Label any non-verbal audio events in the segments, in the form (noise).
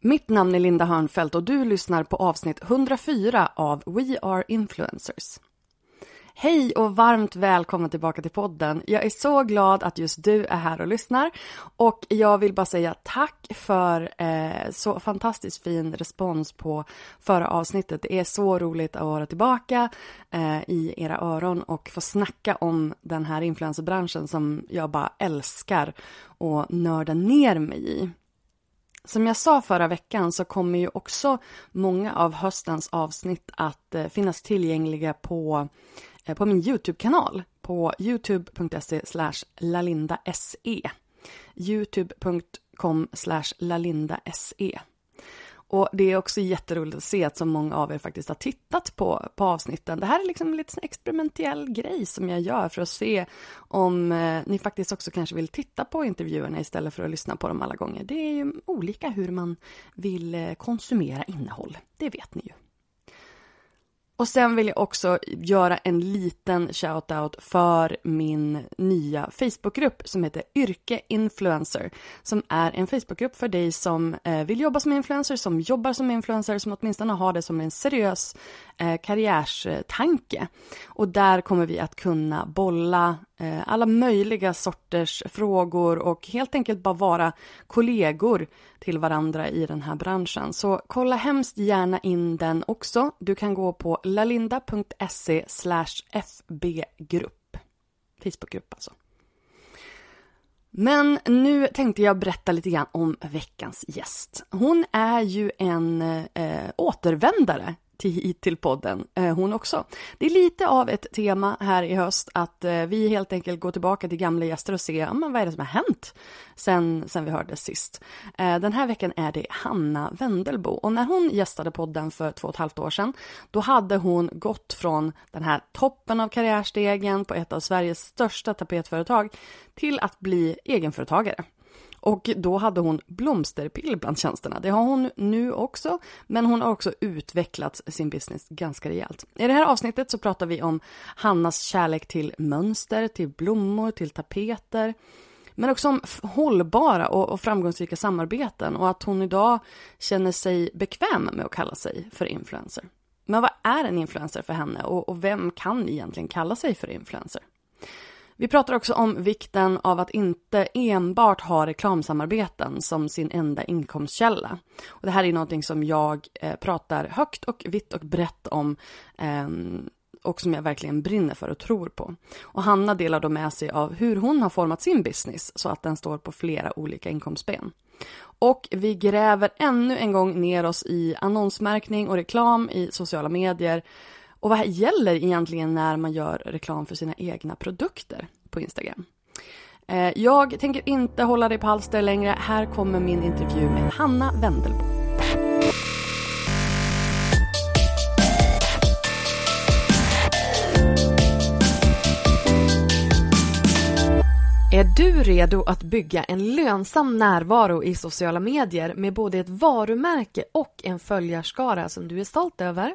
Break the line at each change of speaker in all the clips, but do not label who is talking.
Mitt namn är Linda Hörnfeldt och du lyssnar på avsnitt 104 av We Are Influencers. Hej och varmt välkommen tillbaka till podden. Jag är så glad att just du är här och lyssnar och jag vill bara säga tack för eh, så fantastiskt fin respons på förra avsnittet. Det är så roligt att vara tillbaka eh, i era öron och få snacka om den här influencerbranschen som jag bara älskar och nörda ner mig i. Som jag sa förra veckan så kommer ju också många av höstens avsnitt att eh, finnas tillgängliga på, eh, på min Youtube-kanal på youtube.se lalindase youtube.com lalindase och det är också jätteroligt att se att så många av er faktiskt har tittat på, på avsnitten. Det här är liksom en lite experimentell grej som jag gör för att se om eh, ni faktiskt också kanske vill titta på intervjuerna istället för att lyssna på dem alla gånger. Det är ju olika hur man vill eh, konsumera innehåll, det vet ni ju. Och sen vill jag också göra en liten shout-out för min nya Facebookgrupp som heter Yrke Influencer. Som är en Facebookgrupp för dig som eh, vill jobba som influencer, som jobbar som influencer, som åtminstone har det som en seriös Eh, karriärstanke. Och där kommer vi att kunna bolla eh, alla möjliga sorters frågor och helt enkelt bara vara kollegor till varandra i den här branschen. Så kolla hemskt gärna in den också. Du kan gå på lalinda.se fbgrupp. Facebookgrupp alltså. Men nu tänkte jag berätta lite grann om veckans gäst. Hon är ju en eh, återvändare till hit till podden, eh, hon också. Det är lite av ett tema här i höst att eh, vi helt enkelt går tillbaka till gamla gäster och ser, men vad är det som har hänt sen, sen vi hördes sist. Eh, den här veckan är det Hanna Wendelbo och när hon gästade podden för två och ett halvt år sedan, då hade hon gått från den här toppen av karriärstegen på ett av Sveriges största tapetföretag till att bli egenföretagare. Och då hade hon blomsterpill bland tjänsterna. Det har hon nu också, men hon har också utvecklat sin business ganska rejält. I det här avsnittet så pratar vi om Hannas kärlek till mönster, till blommor, till tapeter. Men också om hållbara och, framgångsrika samarbeten och att hon idag känner sig bekväm med att kalla sig för influencer. Men vad är en influencer för henne och, och vem kan egentligen kalla sig för influencer? Vi pratar också om vikten av att inte enbart ha reklamsamarbeten som sin enda inkomstkälla. Och det här är någonting som jag eh, pratar högt och vitt och brett om ehm, och som jag verkligen brinner för och tror på. Och Hanna delar då med sig av hur hon har format sin business så att den står på flera olika inkomstben. Och vi gräver ännu en gång ner oss i annonsmärkning och reklam i sociala medier och vad gäller egentligen när man gör reklam för sina egna produkter på Instagram? Eh, jag tänker inte hålla dig på halster längre. Här kommer min intervju med Hanna Wendelbo. Är du redo att bygga en lönsam närvaro i sociala medier med både ett varumärke och en följarskara som du är stolt över?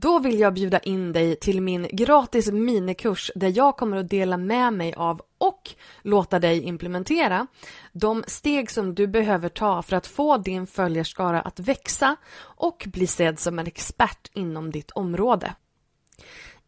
Då vill jag bjuda in dig till min gratis minikurs där jag kommer att dela med mig av och låta dig implementera de steg som du behöver ta för att få din följarskara att växa och bli sedd som en expert inom ditt område.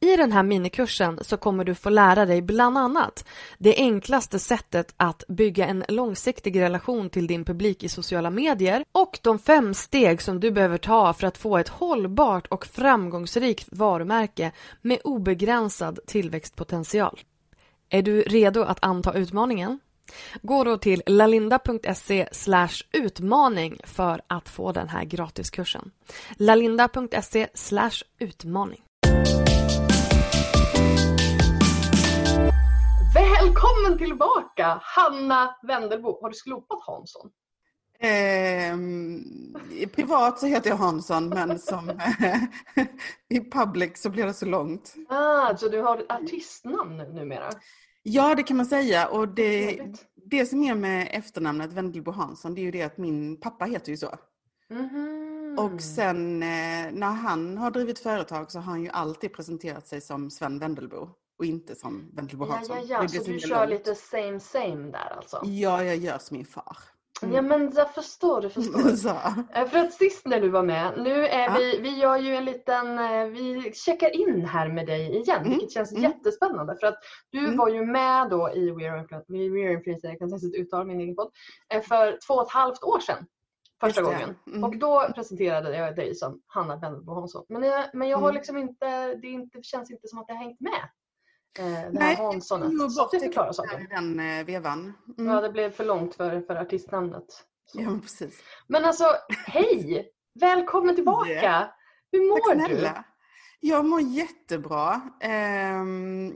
I den här minikursen så kommer du få lära dig bland annat det enklaste sättet att bygga en långsiktig relation till din publik i sociala medier och de fem steg som du behöver ta för att få ett hållbart och framgångsrikt varumärke med obegränsad tillväxtpotential. Är du redo att anta utmaningen? Gå då till lalinda.se utmaning för att få den här gratiskursen. lalinda.se utmaning. Välkommen tillbaka Hanna Wendelbo. Har du slopat Hansson?
Eh, privat så heter jag Hansson men som (laughs) i public så blir det så långt.
Ah, så du har artistnamn numera?
Ja det kan man säga och det, det som är med efternamnet Wendelbo Hansson det är ju det att min pappa heter ju så. Mm -hmm. Och sen eh, när han har drivit företag så har han ju alltid presenterat sig som Sven Wendelbo och inte som Wendelbo Hansson.
Ja, ja, ja. så du kör långt. lite same same där alltså?
Ja, jag gör som min far.
Mm. Ja men jag förstår, jag förstår. (laughs) Så. Eh, för att sist när du var med, nu är ja. vi, vi gör ju en liten, eh, vi checkar in här med dig igen, mm. vilket känns mm. jättespännande. För att du mm. var ju med då i We Are Influencer, jag kan inte uttala min egen podd, eh, för två och ett halvt år sedan. Första gången. Mm. Och då presenterade jag dig som Hanna Wendelbo Hansson. Men jag, men jag har mm. liksom inte, det inte, känns inte som att jag har hängt med
eh, Nej. Så det förklarar saken. den eh, vevan.
Mm. Ja, det blev för långt för, för artistnamnet.
Så. Ja, precis.
Men alltså, hej! Välkommen tillbaka! Yeah. Hur mår Tack snälla.
du? Jag mår jättebra. Ehm,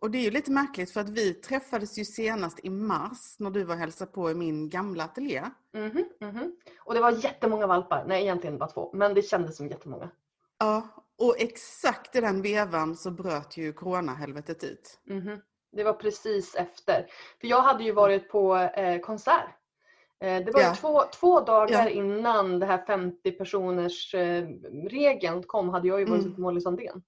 och det är ju lite märkligt för att vi träffades ju senast i mars när du var och hälsade på i min gamla ateljé.
Mm -hmm, mm -hmm. Och det var jättemånga valpar. Nej, egentligen bara två. Men det kändes som jättemånga.
Ja, och exakt i den vevan så bröt ju coronahelvetet ut.
Mm. Det var precis efter. För jag hade ju varit på eh, konsert. Eh, det var ja. två, två dagar ja. innan det här 50 personers eh, regeln kom hade jag ju varit mm. på Molly Sandén.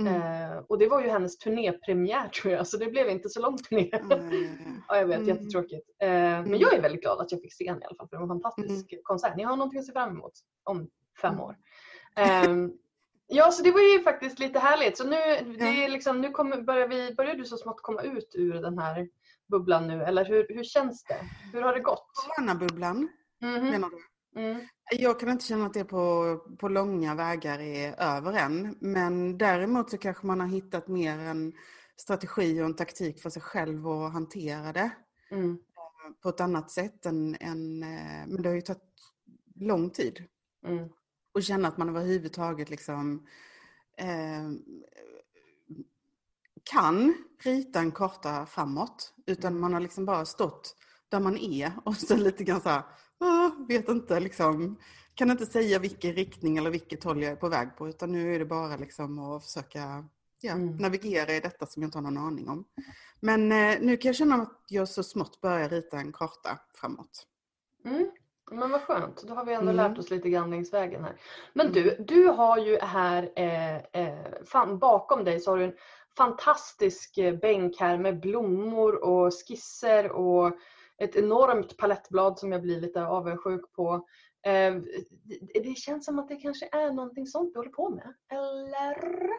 Mm. Eh, och det var ju hennes turnépremiär tror jag, så det blev inte så lång turné. Mm. ja, jag vet, mm. jättetråkigt. Eh, men mm. jag är väldigt glad att jag fick se henne i alla fall, för det var en fantastisk mm. konsert. Ni har någonting att se fram emot om fem mm. år. Ja, så det var ju faktiskt lite härligt. Så nu, det är liksom, nu kommer, börjar, vi, börjar du så smått komma ut ur den här bubblan nu? Eller hur, hur känns det? Hur har det gått?
Coronabubblan, mm -hmm. menar du? Mm. Jag kan inte känna att det på, på långa vägar är över än. Men däremot så kanske man har hittat mer en strategi och en taktik för sig själv att hantera det. Mm. Eh, på ett annat sätt än, än, eh, men det har ju tagit lång tid. Mm och känna att man överhuvudtaget liksom eh, kan rita en karta framåt. Utan man har liksom bara stått där man är och så lite grann så här, vet inte liksom, kan inte säga vilken riktning eller vilket håll jag är på väg på utan nu är det bara liksom att försöka ja, mm. navigera i detta som jag inte har någon aning om. Men eh, nu kan jag känna att jag så smått börjar rita en karta framåt.
Mm. Men vad skönt, då har vi ändå mm. lärt oss lite grann längs vägen här. Men mm. du, du har ju här eh, eh, fan, bakom dig så har du en fantastisk eh, bänk här med blommor och skisser och ett enormt palettblad som jag blir lite avundsjuk på. Eh, det känns som att det kanske är någonting sånt du håller på med. Eller?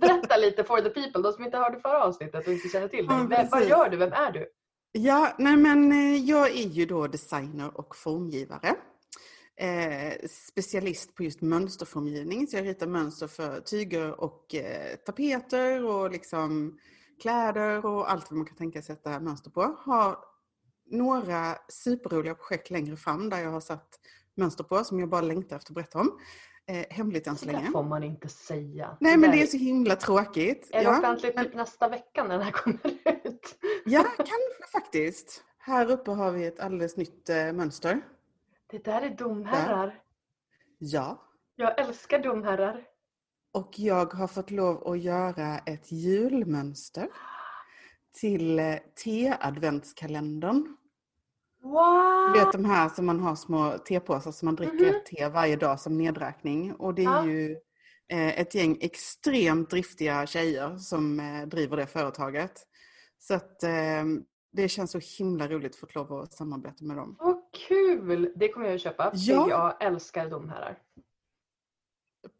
Berätta lite for the people, de som inte hörde förra avsnittet och inte känner till dig. Vad gör du? Vem är du?
Ja, nej men eh, jag är ju då designer och formgivare. Eh, specialist på just mönsterformgivning, så jag ritar mönster för tyger och eh, tapeter och liksom kläder och allt vad man kan tänka sig sätta mönster på. Har några superroliga projekt längre fram där jag har satt mönster på som jag bara längtar efter att berätta om. Eh, hemligt än så länge.
Det får man inte säga.
Nej men det är så himla tråkigt.
Är det ja, offentligt typ nästa vecka när den här kommer ut?
Ja, kanske faktiskt. Här uppe har vi ett alldeles nytt eh, mönster.
Det där är domherrar.
Ja.
Jag älskar domherrar.
Och jag har fått lov att göra ett julmönster till eh, te-adventskalendern.
Wow.
Du vet de här som man har små tepåsar som man dricker mm -hmm. te varje dag som nedräkning. Och det är ja. ju eh, ett gäng extremt driftiga tjejer som eh, driver det företaget. Så att eh, det känns så himla roligt att få lov att samarbeta med dem.
Vad kul! Det kommer jag att köpa.
Ja.
Jag älskar domherrar.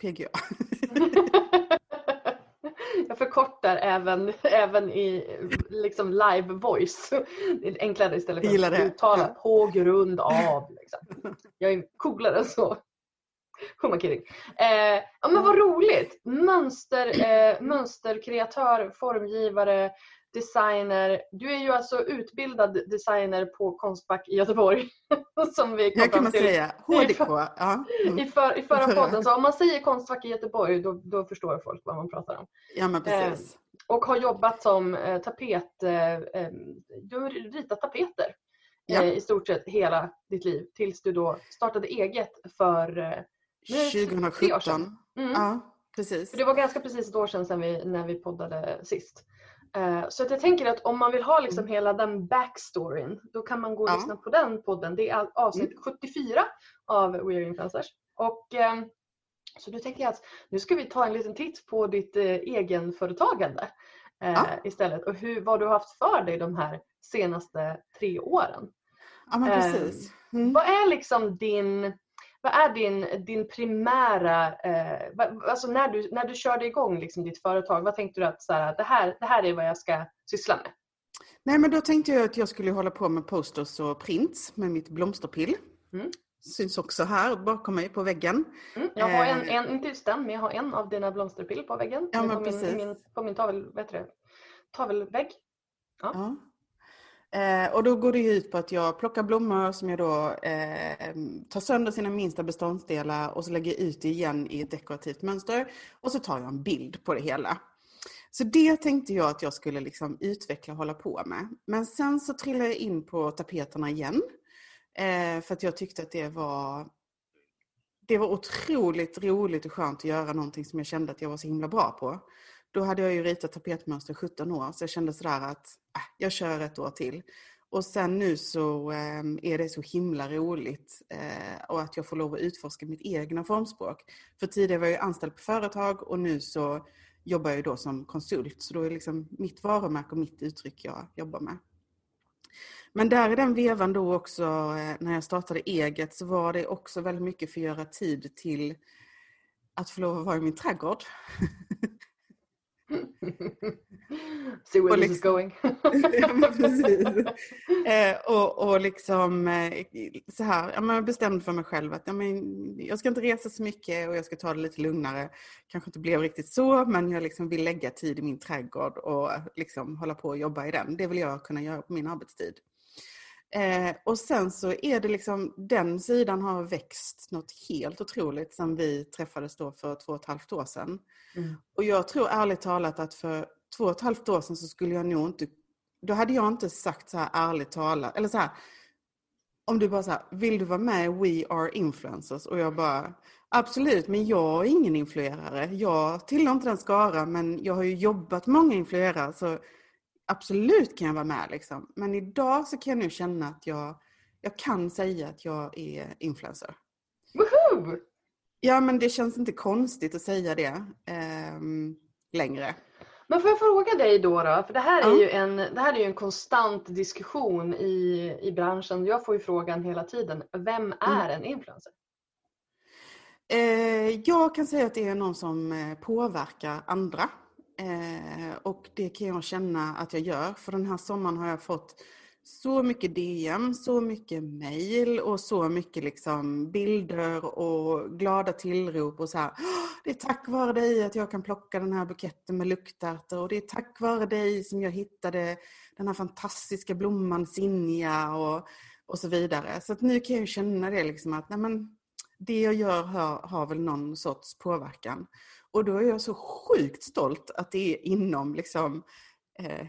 PGA. (laughs)
Jag förkortar även, även i liksom live voice. Det är enklare istället för att uttala
Ja.
på grund av. Liksom. Jag är coolare än så. Who am I kidding? Eh, ja men vad roligt! Mönster, eh, mönsterkreatör, formgivare, designer. Du är ju alltså utbildad designer på Konstfack i Göteborg. (laughs) som vi kom
Jag kan man
till
säga. HDK. Ja, mm.
i, för, i förra podden. Så om man säger Konstfack i Göteborg då, då förstår folk vad man pratar om.
ja men precis.
Och har jobbat som eh, tapet... Eh, eh, du har ritat tapeter
Ja.
eh, i stort sett hela ditt liv tills du då startade eget för... Eh, nu är det tre år
2017.
sedan. mm.
Ja, precis.
För det var ganska precis ett år sedan, sedan vi, när vi poddade sist. Eh, så att jag tänker att om man vill ha liksom hela den backstoryn då kan man gå och
Ja.
lyssna på den podden. Det är avsnitt 74 av We Are Influencers. Och, eh, så då tänker jag att nu ska vi ta en liten titt på ditt eh, egenföretagande eh,
Ja.
istället och hur, vad du har haft för dig de här senaste tre åren.
Ja men
Ehm,
precis. Mm.
Vad är liksom din, vad är din, din primära, eh, alltså när du, när du körde igång liksom ditt företag, vad tänkte du att så här, det, här, det här är vad jag ska syssla med?
Nej men då tänkte jag att jag skulle hålla på med posters och prints med mitt blomsterpill.
Mm.
Syns också här bakom mig på väggen.
Mm, jag har en,
Eh.
en, inte just den, men jag har en av dina blomsterpill på väggen.
Ja, men
på, min,
precis.
min, på min tavel, heter det? tavelvägg.
Ja. Eh, och då går det ut på att jag plockar blommor som jag då eh, tar sönder sina minsta beståndsdelar och så lägger jag ut det igen i ett dekorativt mönster. Och så tar jag en bild på det hela. Så det tänkte jag att jag skulle liksom utveckla och hålla på med. Men sen så trillade jag in på tapeterna igen. Eh, för att jag tyckte att det var det var otroligt roligt och skönt att göra någonting som jag kände att jag var så himla bra på. Då hade jag ju ritat tapetmönster i 17 år så jag kände sådär att äh, jag kör ett år till. Och sen nu så eh, är det så himla roligt eh, och att jag får lov att utforska mitt egna formspråk. För tidigare var jag ju anställd på företag och nu så jobbar jag ju då som konsult. Så då är liksom mitt varumärke och mitt uttryck jag jobbar med. Men där i den vevan då också, eh, när jag startade eget, så var det också väldigt mycket för att göra tid till att få lov att vara i min trädgård. (laughs) (laughs)
See where
Och
this is
liksom-
going.
ja, (laughs) precis. (laughs) Eh, och, och liksom eh, så här, ja, men jag bestämde för mig själv att ja, men, jag ska inte resa så mycket och jag ska ta det lite lugnare. Kanske inte blev riktigt så, men jag liksom vill lägga tid i min trädgård och liksom hålla på och jobba i den. Det vill jag kunna göra på min arbetstid. Eh, och sen så är det liksom, den sidan har växt något helt otroligt sen vi träffades då för två och ett halvt år sedan.
Mm.
Och jag tror ärligt talat att för två och ett halvt år sedan så skulle jag nog inte, då hade jag inte sagt så här ärligt talat, eller så här, om du bara så här, vill du vara med We Are Influencers? Och jag bara, absolut, men jag är ingen influerare. Jag tillhör inte den skara, men jag har ju jobbat många influerare, så absolut kan jag vara med liksom. Men idag så kan jag nu känna att jag, jag kan säga att jag är influencer.
Woohoo!
Ja, men det känns inte konstigt att säga det ehm, längre.
Men får jag fråga dig då, då för det här, är
Ja.
ju en, det här är ju en konstant diskussion i, i branschen. Jag får ju frågan hela tiden, vem är en influencer?
Eh, jag kan säga att det är någon som eh, påverkar andra. Eh, och det kan jag känna att jag gör. För den här sommaren har jag fått så mycket DM, så mycket mail och så mycket liksom bilder och glada tillrop och så här. Det är tack vare dig att jag kan plocka den här buketten med luktärtor och det är tack vare dig som jag hittade den här fantastiska blomman Sinja och, och så vidare. Så att nu kan jag känna det liksom att nej men, det jag gör har, har väl någon sorts påverkan. Och då är jag så sjukt stolt att det är inom liksom, eh,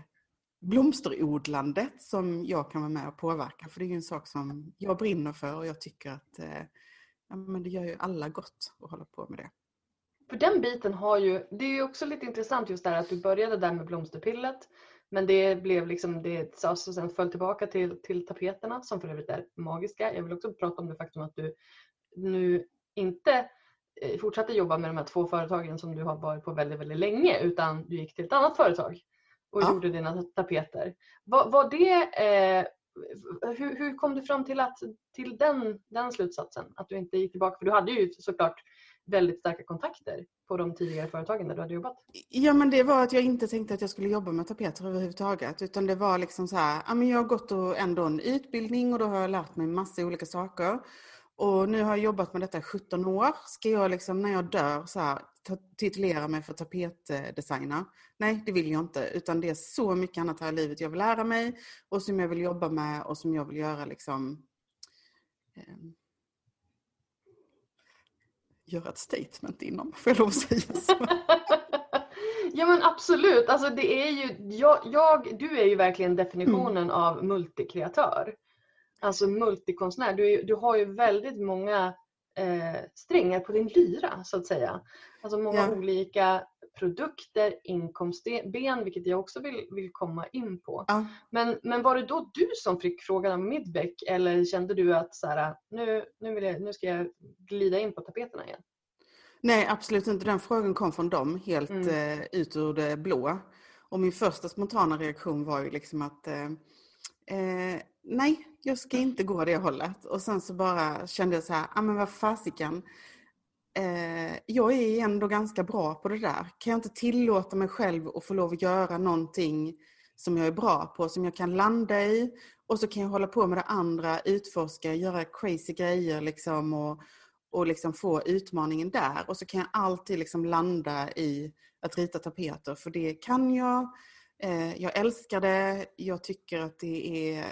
blomsterodlandet som jag kan vara med och påverka. För det är ju en sak som jag brinner för och jag tycker att eh, ja, men det gör ju alla gott att hålla på med det.
För den biten har ju, det är ju också lite intressant just där att du började där med blomsterpillet. Men det blev liksom, det alltså sen föll tillbaka till, till tapeterna som för övrigt är magiska. Jag vill också prata om det faktum att du nu inte fortsatte jobba med de här två företagen som du har varit på väldigt, väldigt länge utan du gick till ett annat företag och
Ja.
gjorde dina tapeter. Var, var det, eh, hur, hur kom du fram till, att, till den, den slutsatsen? Att du inte gick tillbaka? För du hade ju såklart väldigt starka kontakter på de tidigare företagen där du hade jobbat.
Ja men det var att jag inte tänkte att jag skulle jobba med tapeter överhuvudtaget. Utan det var liksom så här, ja, men jag har gått och ändå en utbildning och då har jag lärt mig massa olika saker. Och nu har jag jobbat med detta i 17 år. Ska jag liksom när jag dör så här, titulera mig för tapetdesigner? Nej, det vill jag inte. Utan det är så mycket annat här i livet jag vill lära mig och som jag vill jobba med och som jag vill göra liksom ehm, göra ett statement inom, får jag lov att säga så? (laughs)
ja men absolut, alltså det är ju, jag, jag, du är ju verkligen definitionen av multikreatör. Alltså multikonstnär. Du, du har ju väldigt många eh, strängar på din lyra så att säga. Alltså många
Ja.
olika produkter, inkomstben, vilket jag också vill, vill komma in på.
Ja.
Men, men var det då du som fick frågan av Midbeck eller kände du att så här, nu, nu, vill jag, nu ska jag glida in på tapeterna igen?
Nej, absolut inte. Den frågan kom från dem helt
Mm.
eh, ut ur det blå. Och min första spontana reaktion var ju liksom att eh, eh, nej, jag ska inte gå det hållet. Och sen så bara kände jag så här, ah, men vad fasiken. Eh, jag är ändå ganska bra på det där. Kan jag inte tillåta mig själv att få lov att göra någonting som jag är bra på, som jag kan landa i. Och så kan jag hålla på med det andra, utforska, göra crazy grejer liksom och, och liksom få utmaningen där. Och så kan jag alltid liksom landa i att rita tapeter, för det kan jag. Eh, jag älskar det, jag tycker att det är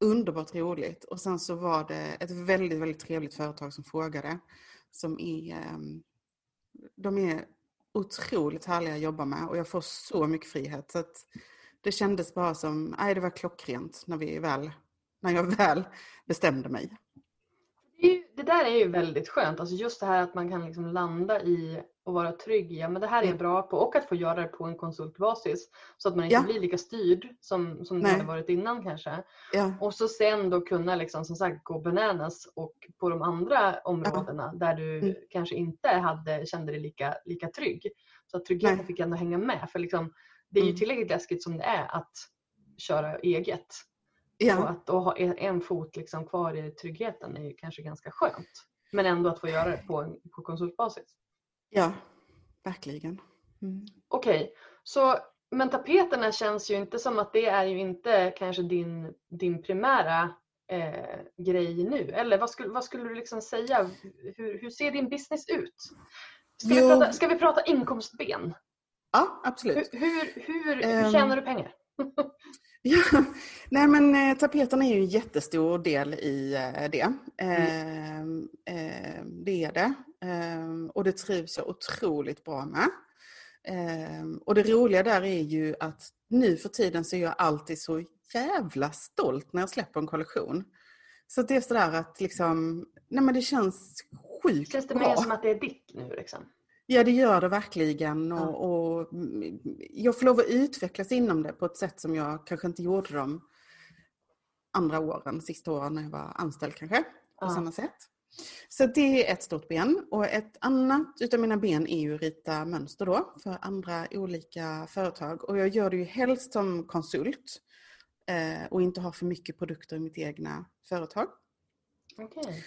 underbart roligt. Och sen så var det ett väldigt, väldigt trevligt företag som frågade. Som är, ehm, de är otroligt härliga att jobba med och jag får så mycket frihet. Så att det kändes bara som, nej det var klockrent när, vi väl, när jag (laughs) väl bestämde mig.
Det, det där är ju väldigt skönt. Alltså just det här att man kan liksom landa i och vara trygg i ja, men det här är jag
Mm.
bra på och att få göra det på en konsultbasis. Så att man inte
Ja.
blir lika styrd som, som
Nej.
hade varit innan kanske.
Ja,
Och så sen då kunna liksom, som sagt gå bananas och på de andra områdena där du
Mm.
kanske inte hade, kände dig lika, lika trygg. Så att tryggheten
Nej.
fick ändå hänga med. För liksom, det är ju
Mm.
tillräckligt läskigt som det är att köra eget.
Ja,
att då ha en fot liksom kvar i tryggheten är ju kanske ganska skönt. Men ändå att få göra det på, på konsultbasis.
ja verkligen. Mm.
Okej, så men tapeterna känns ju inte som att det är ju inte kanske din, din primära eh, grej nu. Eller vad skulle, vad skulle du liksom säga? Hur, hur ser din business ut? Ska vi, prata, ska vi prata inkomstben?
Ja, absolut.
Hur, hur, hur, hur
Ehm.
tjänar du pengar? (laughs)
Ja, (laughs) nej men eh, tapeterna är ju en jättestor del i eh, det. Ehm, ehm, det är det. Ehm, och det trivs jag otroligt bra med. Ehm, och det roliga där är ju att nu för tiden så är jag alltid så jävla stolt när jag släpper en kollektion. Så det är sådär att liksom, nej men det känns sjukt
Känns det
bra.
mer som att det är ditt nu? Liksom?
Ja, det gör det verkligen.
Ja.
Och, och jag får lov att utvecklas inom det på ett sätt som jag kanske inte gjorde de andra åren, sista åren när jag var anställd kanske, på
Ja.
samma sätt. Så det är ett stort ben. Och ett annat utav mina ben är ju att rita mönster då för andra olika företag. Och jag gör det ju helst som konsult eh, och inte har för mycket produkter i mitt egna företag.
Okej.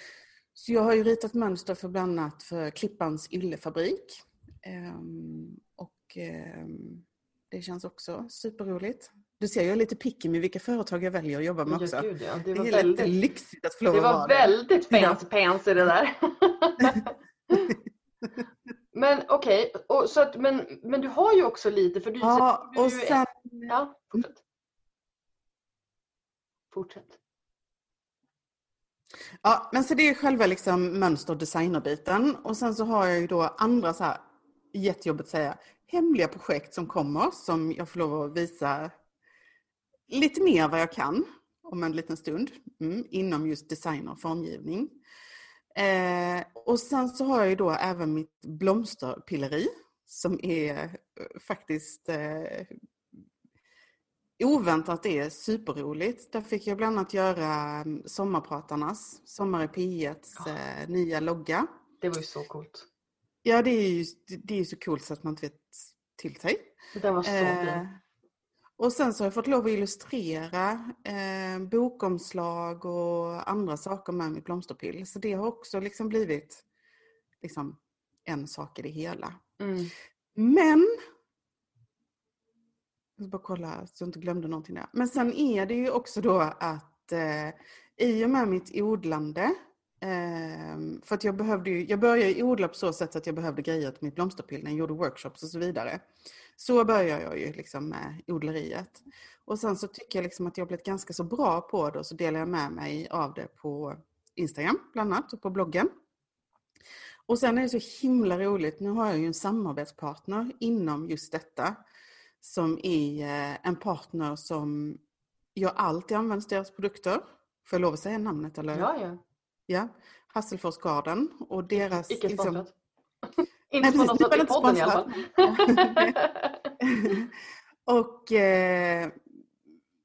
Så jag har ju ritat mönster för bland annat för Klippans yllefabrik. Ehm, och ehm, det känns också superroligt. Du ser, jag är lite picky med vilka företag jag väljer att jobba med
Ja,
också.
gud, ja. Det
Det
var
är lite
väldigt
lyxigt att få lov
Det
att
var
vara
väldigt
Ja.
fancy pansy det där. (laughs) men okej, så att, men, men du har ju också lite för du,
Ja,
du
och sen...
Ja, fortsätt. Fortsätt.
Ja, men så det är själva liksom mönster och designerbiten. Och sen så har jag ju då andra så här, jättejobbigt att säga, hemliga projekt som kommer som jag får lov att visa lite mer vad jag kan om en liten stund mm, inom just design och formgivning. Eh, och sen så har jag ju då även mitt blomsterpilleri som är eh, faktiskt eh, oväntat det är superroligt. Där fick jag bland annat göra mm, Sommarpratarnas, Sommar i P1s eh, nya logga.
Det var ju så coolt.
Ja, det är ju, det är så coolt så att man inte vet till sig.
Den var så
Eh,
fin.
och sen så har jag fått lov att illustrera eh, bokomslag och andra saker med mitt blomsterpill. Så det har också liksom blivit liksom, en sak i det hela.
Mm.
Men... Jag ska bara kolla så jag inte glömde någonting där. Men sen är det ju också då att eh, i och med mitt odlande, eh, för att jag behövde ju, jag började ju odla på så sätt att jag behövde grejer till mitt blomsterpill när jag gjorde workshops och så vidare. Så började jag ju liksom med odleriet. Och sen så tycker jag liksom att jag blivit ganska så bra på det och så delar jag med mig av det på Instagram bland annat och på bloggen. Och sen är det så himla roligt, nu har jag ju en samarbetspartner inom just detta som är eh, en partner som jag alltid använder deras produkter. Får jag lov att säga namnet eller?
Ja, ja.
ja. Hasselfors Garden och deras...
Icke
liksom-
sponsrat. (laughs)
Nej,
inte sponsrat i podden i alla fall. (laughs)
och eh,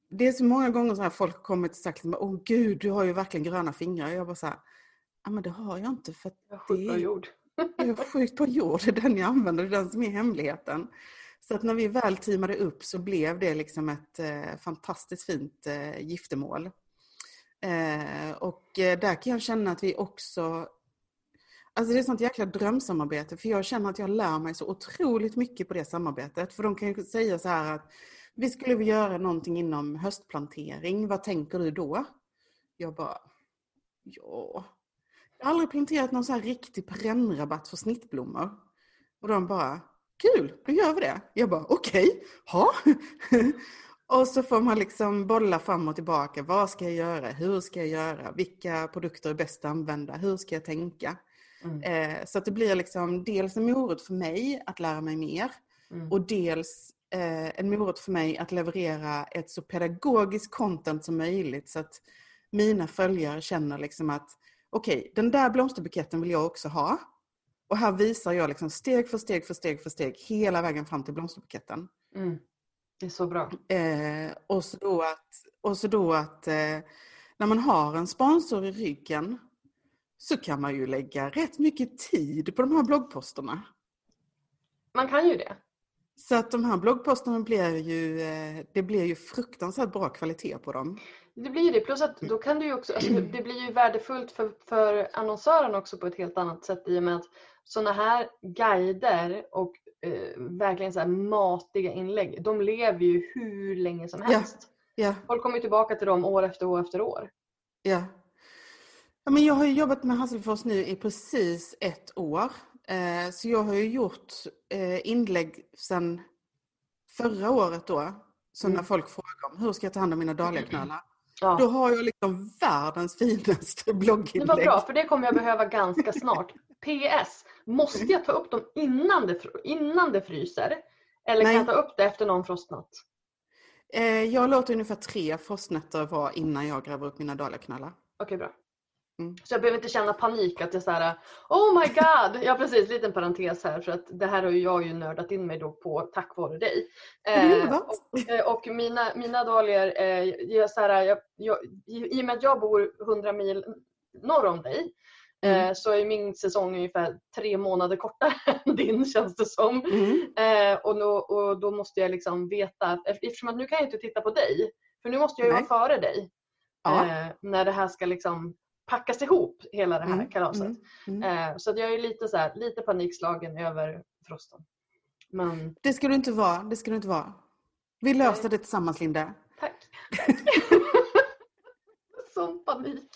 det är så många gånger så här folk kommer till sagt, åh gud, du har ju verkligen gröna fingrar. Jag bara så här, ja men det har jag inte för att
Jag har sjukt
det-
jord.
jag är sjukt på jord, det (laughs) är den jag använder, det är den som är hemligheten. Så att när vi väl teamade upp så blev det liksom ett eh, fantastiskt fint eh, giftermål. Eh, och eh, där kan jag känna att vi också Alltså det är ett sånt jäkla drömsamarbete för jag känner att jag lär mig så otroligt mycket på det samarbetet. För de kan ju säga så här att vi skulle vilja göra någonting inom höstplantering, vad tänker du då? Jag bara, ja. Jag har aldrig planterat någon så här riktig perennrabatt för snittblommor. Och de bara, kul, då gör vi det. Jag bara, okej, ha. (laughs) Och så får man liksom bolla fram och tillbaka. Vad ska jag göra? Hur ska jag göra? Vilka produkter är bäst att använda? Hur ska jag tänka?
Mm.
Eh, så att det blir liksom dels en morot för mig att lära mig mer
Mm.
och dels eh, en morot för mig att leverera ett så pedagogiskt content som möjligt så att mina följare känner liksom att okej, den där blomsterbuketten vill jag också ha. Och här visar jag liksom steg för steg för steg för steg hela vägen fram till blomsterbuketten.
Mm. Det är så bra.
Eh, och så då att, och så då att eh, när man har en sponsor i ryggen så kan man ju lägga rätt mycket tid på de här bloggposterna.
Man kan ju det.
Så att de här bloggposterna blir ju, eh, det blir ju fruktansvärt bra kvalitet på dem.
Det blir det. Plus att då kan du också, alltså, det blir ju värdefullt för, för annonsören också på ett helt annat sätt i och med att sådana här guider och eh, verkligen så här matiga inlägg, de lever ju hur länge som
Ja.
helst.
Ja,
Folk kommer tillbaka till dem år efter år efter år.
ja. ja men jag har ju jobbat med Hasselfors nu i precis ett år. Eh, så jag har ju gjort eh, inlägg sedan förra året då. Så när
Mm.
folk frågar om hur ska jag ta hand om mina dahliaknölar?
Ja.
Då har jag liksom världens (laughs) finaste
Det
blogginlägg.
var bra, för det kommer jag behöva ganska snart. (laughs) PS. Måste jag ta upp dem innan det, innan det fryser? Eller kan
Nej.
jag ta upp det efter någon frostnatt?
Eh, jag låter ungefär tre frostnätter vara innan jag gräver upp mina dahliaknölar.
Okej, bra.
Mm.
Så jag behöver inte känna panik att jag såhär Oh my god! (laughs) Ja precis, liten parentes här för att det här har ju jag ju nördat in mig då på tack vare dig. Eh, och, eh, och mina, mina dahlior, eh, jag, så här, jag, jag, i och med att jag bor 100 mil norr om dig
Mm.
så är min säsong ungefär tre månader kortare (laughs) än din känns det som.
Mm.
Eh, och, då, och då måste jag liksom veta, eftersom att nu kan jag inte titta på dig, för nu måste jag ju
Nej.
vara före dig.
Ja.
Eh, när det här ska liksom packas ihop, hela det här
Mm,
kalaset.
mm, mm.
Eh, så att jag är lite, så här, lite panikslagen över frosten. Men
Det ska du inte vara. Det ska du inte vara. Vi löser
Nej.
det tillsammans, Linda.
tack. (laughs) (laughs) tack. Sån panik.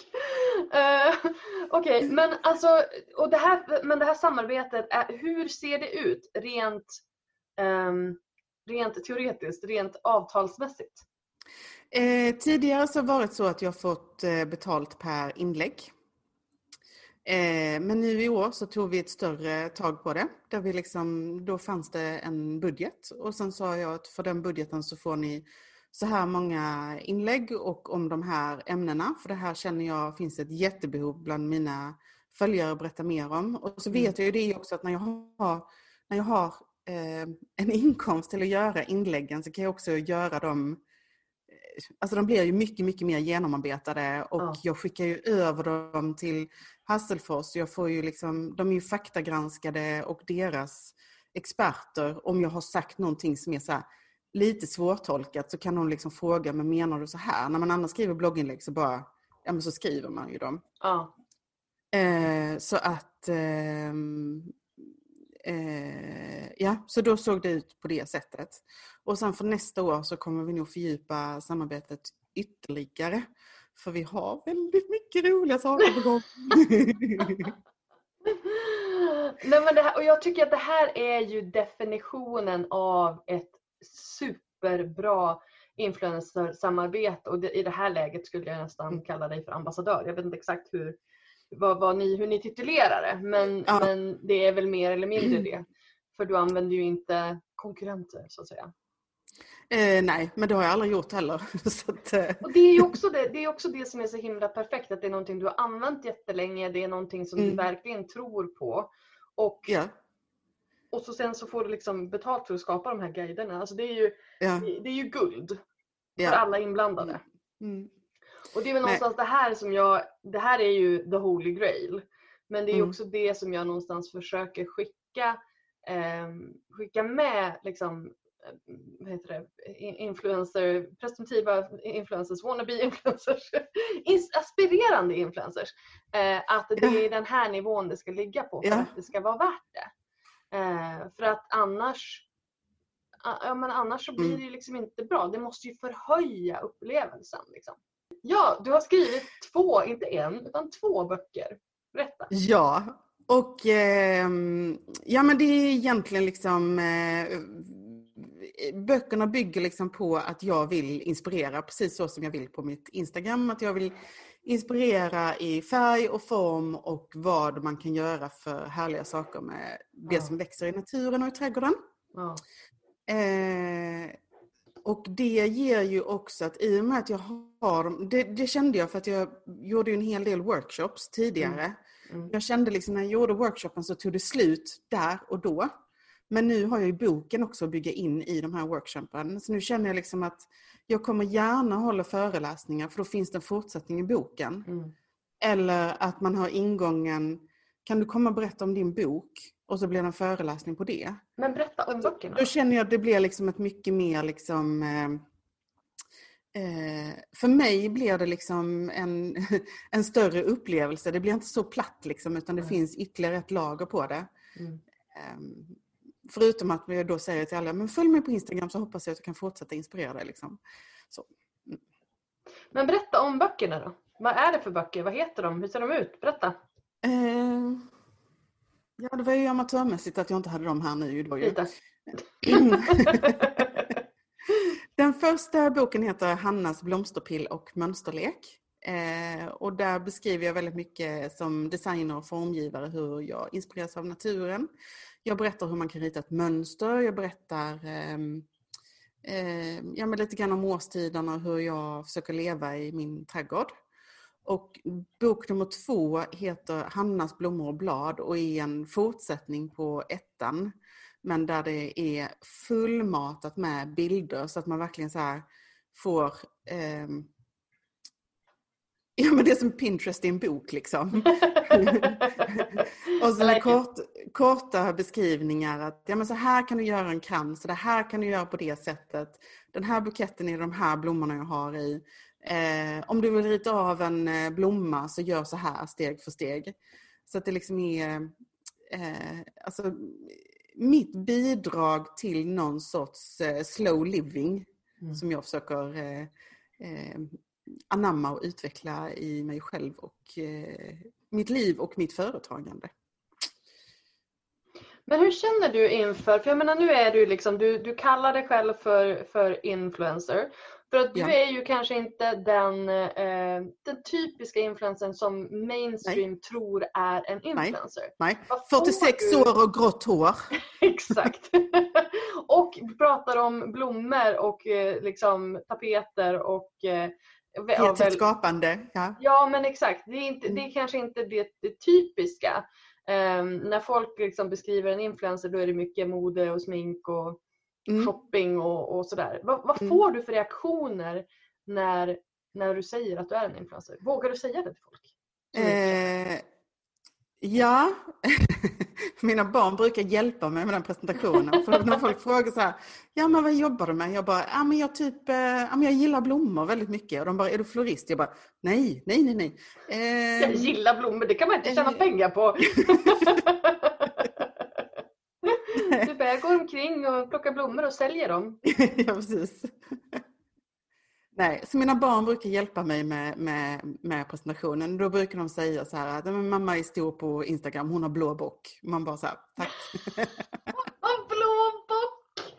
Eh, (laughs) Okej, men alltså, och det här, men det här samarbetet, är, hur ser det ut rent, um, rent teoretiskt, rent avtalsmässigt?
Eh, tidigare så har det varit så att jag fått eh, betalt per inlägg. Eh, men nu i år så tog vi ett större tag på det. Där vi liksom, då fanns det en budget och sen sa jag att för den budgeten så får ni så här många inlägg och om de här ämnena. För det här känner jag finns ett jättebehov bland mina följare att berätta mer om. Och så
Mm.
vet jag ju det också att när jag har, när jag har eh, en (laughs) inkomst till att göra inläggen så kan jag också göra dem alltså de blir ju mycket, mycket mer genomarbetade och
Ja.
jag skickar ju över dem till Hasselfors. Jag får ju liksom, de är ju faktagranskade och deras experter, om jag har sagt någonting som är så här, lite svårtolkat så kan de liksom fråga, men menar du så här? När man annars skriver blogginlägg så bara, ja men så skriver man ju dem.
Ja.
Eh, så att, ehm, eh, ja, så då såg det ut på det sättet. Och sen för nästa år så kommer vi nog fördjupa samarbetet ytterligare. För vi har väldigt mycket roliga saker på gång. (laughs)
Nej, men här, och jag tycker att det här är ju definitionen av ett superbra influencersamarbete och det, i det här läget skulle jag nästan
Mm.
kalla dig för ambassadör. Jag vet inte exakt hur, vad, vad ni, hur ni titulerar det men,
Ja.
men det är väl mer eller mindre (clears throat) det. För du använder ju inte konkurrenter så att säga.
eh, nej, men det har jag aldrig gjort heller. (laughs) att, eh,
Och det är ju också det, det, är också det som är så himla perfekt, att det är någonting du har använt jättelänge, det är någonting som du
Mm.
verkligen tror på. Och,
ja,
och så sen så får du liksom betalt för att skapa de här guiderna. Alltså det är ju,
ja,
det är ju guld för
ja.
alla inblandade.
Mm.
Och det är väl
Nej.
någonstans det här som jag, det här är ju the holy grail. Men det är
Mm.
också det som jag någonstans försöker skicka, ehm, skicka med liksom, eh, vad heter det, in- influencer, presumtiva influencers, wannabe influencers, (laughs) aspirerande influencers. Eh, att det är den här nivån det ska ligga på för
Ja.
att det ska vara värt det. Eh, för att annars Ja, men annars så blir
Mm.
det ju liksom inte bra. Det måste ju förhöja upplevelsen. Liksom. Ja, du har skrivit två, inte en, utan två böcker. Berätta.
Ja, och ehm, ja men det är egentligen liksom eh, böckerna bygger liksom på att jag vill inspirera precis så som jag vill på mitt Instagram. Att jag vill inspirera i färg och form och vad man kan göra för härliga saker med det
Ja.
som växer i naturen och i trädgården.
Ja.
Eh, och det ger ju också att i och med att jag har det, det kände jag för att jag gjorde en hel del workshops tidigare.
Mm.
Jag kände liksom när jag gjorde workshopen så tog det slut där och då. Men nu har jag ju boken också att bygga in i de här workshopen. Så nu känner jag liksom att jag kommer gärna hålla föreläsningar för då finns det en fortsättning i boken.
Mm.
Eller att man har ingången, kan du komma och berätta om din bok? Och så blir det en föreläsning på det.
Men berätta om böckerna.
Då känner jag att det blir liksom ett mycket mer liksom eh, eh, för mig blir det liksom en, (laughs) en större upplevelse. Det blir inte så platt liksom utan det
Nej.
finns ytterligare ett lager på det.
Mm.
Förutom att jag då säger till alla, men följ mig på Instagram så hoppas jag att jag kan fortsätta inspirera dig. Liksom. Så.
Men berätta om böckerna då. Vad är det för böcker? Vad heter de? Hur ser de ut? Berätta.
Eh, ja, det var ju amatörmässigt att jag inte hade dem här nu. Då, ju. (clears throat) Den första boken heter Hannas blomsterpill och mönsterlek. Eh, och där beskriver jag väldigt mycket som designer och formgivare hur jag inspireras av naturen. Jag berättar hur man kan rita ett mönster, jag berättar eh, ja, men lite grann om årstiderna och hur jag försöker leva i min trädgård. Och bok nummer två heter Hannas blommor och blad och är en fortsättning på ettan. Men där det är fullmatat med bilder så att man verkligen så här får eh, (laughs) Ja men det är som Pinterest i en bok liksom. (laughs) och så
I like
kort, korta beskrivningar att ja, men så här kan du göra en krans, så det här kan du göra på det sättet. Den här buketten är de här blommorna jag har i. Eh, om du vill rita av en eh, blomma så gör så här steg för steg. Så att det liksom är eh, alltså, mitt bidrag till någon sorts eh, slow living
Mm.
som jag försöker eh, eh, anamma och utveckla i mig själv och eh, mitt liv och mitt företagande.
Men hur känner du inför, för jag menar nu är du liksom, du, du kallar dig själv för, för influencer. För att du
Ja.
är ju kanske inte den, eh, den typiska influencern som mainstream tror är en influencer.
Nej,
får
46
du-
år och grått hår. (laughs)
Exakt. (laughs) och pratar om blommor och eh, liksom tapeter och eh, ja,
Kreativt
väl-
skapande. Ja.
Ja men exakt, det är, inte, det är kanske inte det, det typiska. Ehm, när folk liksom beskriver en influencer då är det mycket mode och smink och
Mm.
shopping och, och sådär. Vad, vad
Mm.
får du för reaktioner när, när du säger att du är en influencer? Vågar du säga det till folk?
Ja, (laughs) mina barn brukar hjälpa mig med den presentationen. För när folk (laughs) frågar så här, ja men vad jobbar du med? Jag bara, ja men jag typ, eh, ja, men jag gillar blommor väldigt mycket. Och de bara, är du florist? Jag bara, nej, nej, nej, nej. Eh,
Jag gillar blommor, det kan man inte tjäna
eh,
pengar på. (laughs) bara, jag går omkring och plockar blommor och säljer dem.
ja, precis. Nej, så mina barn brukar hjälpa mig med, med, med presentationen. Då brukar de säga så här att "Men mamma är stor på Instagram, hon har blå bock. Man bara så här, tack. (laughs)
Blå bock!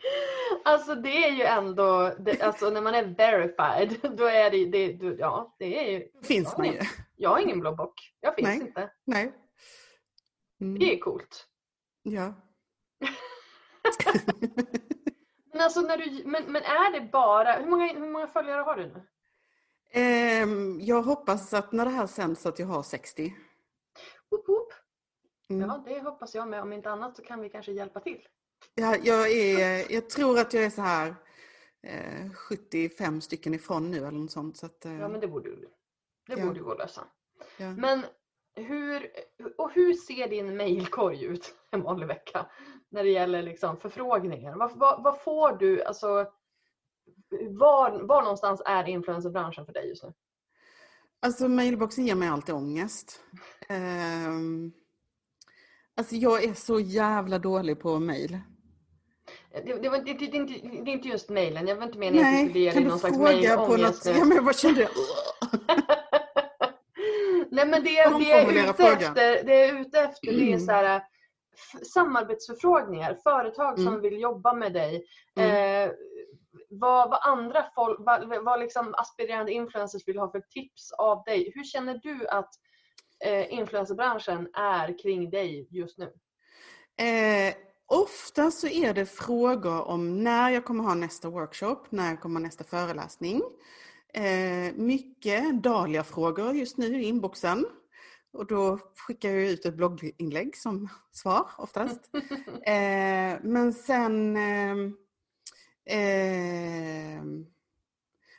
Alltså det är ju ändå, det, alltså när man är verified, (laughs) då är det, det du, ja det är ju.
finns man ju.
ingen- jag har ingen blå bock. Jag finns
Nej.
inte.
Nej. Mm,
Det är coolt.
ja. (laughs)
Men alltså när du, men, men är det bara, hur många, hur många följare har du nu?
Ehm, jag hoppas att när det här sänds att jag har 60.
Woop, woop.
Mm.
Ja, det hoppas jag med. Om inte annat så kan vi kanske hjälpa till.
Ja, jag, är, jag tror att jag är så här eh, 75 stycken ifrån nu eller något sånt. Så att, eh,
Ja, men det borde du. Det
Ja.
borde gå att lösa.
ja.
Men hur, och hur ser din mailkorg ut en vanlig vecka? När det gäller liksom förfrågningar. Vad, vad, vad får du, alltså var, var någonstans är influencerbranschen för dig just nu?
Alltså mailboxen ger mig alltid ångest. Ehm, alltså jag är så jävla dålig på mail.
Det, det, var, det, det, det, är inte, just mailen, jag var inte meningen att du skulle
Nej,
ge
kan
dig
du
någon slags
fråga på något...
mailångest.
Ja, men jag bara kände... (laughs)
Nej men det, det, är ute efter, det är ute efter det är så här, samarbetsförfrågningar, företag som
Mm.
vill jobba med dig.
Mm.
Eh, vad, vad andra folk, vad, vad liksom aspirerande influencers vill ha för tips av dig. Hur känner du att eh, influencerbranschen är kring dig just nu?
Eh, ofta så är det frågor om när jag kommer ha nästa workshop, när jag kommer ha nästa föreläsning. Eh, mycket Dahlia-frågor just nu i inboxen. Och då skickar jag ut ett blogginlägg som svar oftast. (laughs) Eh, men sen... ehm, ehm,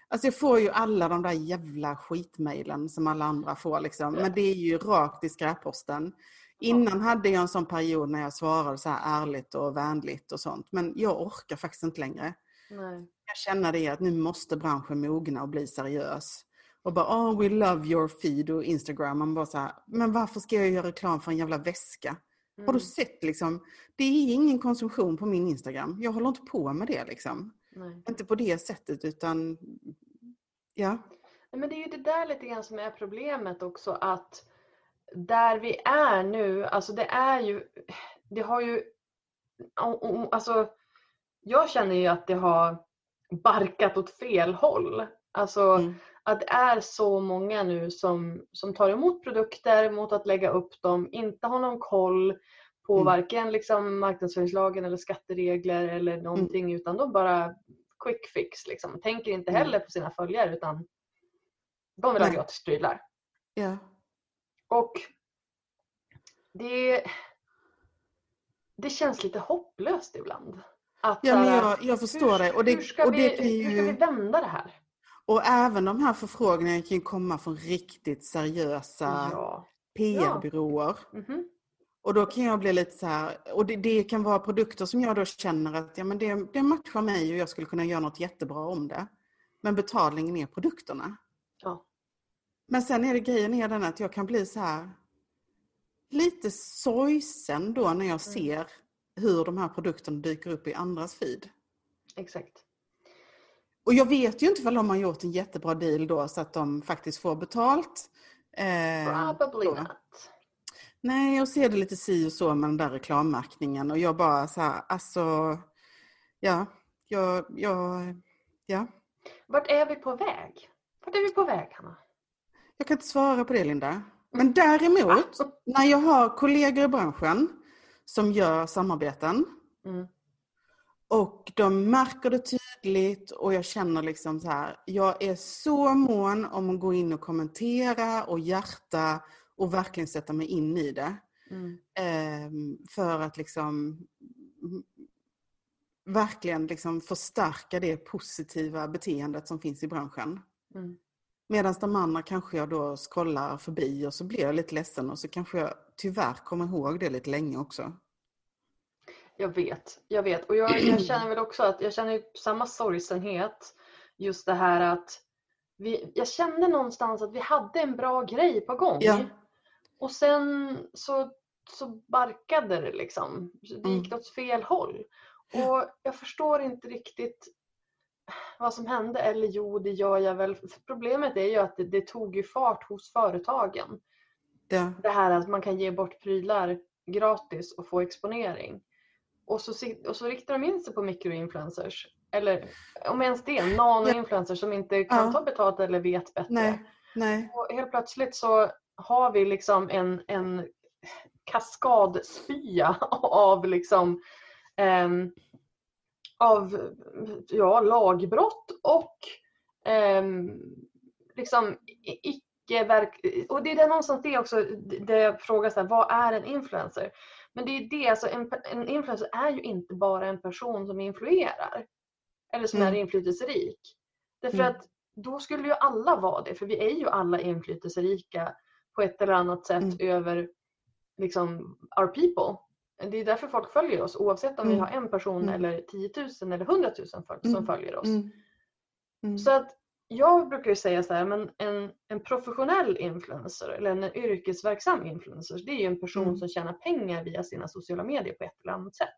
alltså jag får ju alla de där jävla skitmejlen som alla andra får. Liksom. Men det är ju rakt i skräpposten. Innan hade jag en sån period när jag svarade så här ärligt och vänligt och sånt. Men jag orkar faktiskt inte längre.
Nej.
Jag känner det att nu måste branschen mogna och bli seriös. Och bara, oh we love your feed och Instagram. Man bara så här, men varför ska jag göra reklam för en jävla väska? Har
Mm,
du sett liksom? Det är ingen konsumtion på min Instagram. Jag håller inte på med det liksom.
nej.
Inte på det sättet utan, ja.
Men det är ju det där lite grann som är problemet också att där vi är nu, alltså det är ju, det har ju, alltså jag känner ju att det har barkat åt fel håll. Alltså
Mm.
Att det är så många nu som, som tar emot produkter mot att lägga upp dem, inte har någon koll på
Mm.
varken liksom marknadsföringslagen eller skatteregler eller någonting utan de bara quick fix liksom. Tänker inte
Mm.
heller på sina följare utan de vill ha gratis prylar.
ja.
Och det, det känns lite hopplöst ibland. Att,
Ja, men jag, jag förstår det. Och det,
hur, ska
och det
vi,
kan
hur ska vi
ju,
vända det här?
Och även de här förfrågningarna kan komma från riktigt seriösa
Ja.
PR-byråer.
Mhm.
Och då kan jag bli lite så här, och det, det kan vara produkter som jag då känner att ja, men det, det matchar mig och jag skulle kunna göra något jättebra om det. Men betalningen är produkterna.
Ja.
Men sen är det grejen är den att jag kan bli så här lite sorgsen då
Mm.
när jag ser hur de här produkterna dyker upp i andras feed.
Exakt.
Och jag vet ju inte om de har gjort en jättebra deal då så att de faktiskt får betalt. Eh,
Probably
då.
not.
Nej, jag ser det lite si och så med den där reklammärkningen och jag bara så här, alltså, ja, jag, jag, ja.
Vart är vi på väg? Vart är vi på väg, Hanna?
Jag kan inte svara på det, Linda. Men däremot, (laughs) när jag har kollegor i branschen som gör samarbeten
Mm.
Och de märker det tydligt och jag känner liksom så här, jag är så mån om att gå in och kommentera och hjärta och verkligen sätta mig in i det.
Mm.
Ehm, för att liksom verkligen liksom förstärka det positiva beteendet som finns i branschen.
Mm.
Medan de andra kanske jag då scrollar förbi och så blir jag lite ledsen och så kanske jag tyvärr kommer ihåg det lite länge också.
Jag vet, jag vet. Och jag, jag känner väl också att jag känner samma sorgsenhet. Just det här att vi, jag kände någonstans att vi hade en bra grej på gång.
Ja.
Och sen så, så barkade det liksom. Det gick
Mm.
åt fel håll. Och jag förstår inte riktigt vad som hände. Eller jo, det gör jag väl. För Problemet är ju att det, det tog ju fart hos företagen.
Ja.
Det här att man kan ge bort prylar gratis och få exponering. Och så, och så riktar de in sig på mikroinfluencers. Eller om ens det, nanoinfluencers som inte kan
Ja.
ta betalt eller vet bättre.
Nej, nej.
Och helt plötsligt så har vi liksom en, en kaskadspya (laughs) av liksom ehm, av ja, lagbrott och ehm, liksom i- icke-verk... Och det är det någonstans det också, det jag frågar så här, vad är en influencer? Men det är det, alltså en, en influencer är ju inte bara en person som influerar. Eller som
Mm.
är inflytelserik. Därför
Mm.
att då skulle ju alla vara det, för vi är ju alla inflytelserika på ett eller annat sätt
Mm.
över liksom our people. Det är därför folk följer oss oavsett om vi
Mm.
har en person
Mm.
eller 10 000 eller 100 000 föl- som
Mm.
följer oss. Så att jag brukar ju säga så här, men en, en professionell influencer eller en yrkesverksam influencer, det är ju en person
Mm.
som tjänar pengar via sina sociala medier på ett eller annat sätt.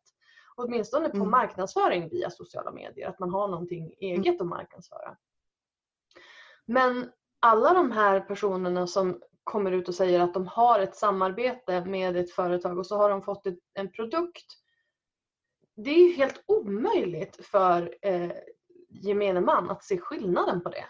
Åtminstone på
Mm.
marknadsföring via sociala medier, att man har någonting eget att marknadsföra. Men alla de här personerna som kommer ut och säger att de har ett samarbete med ett företag och så har de fått ett, en produkt. Det är ju helt omöjligt för eh, gemene man att se skillnaden på det.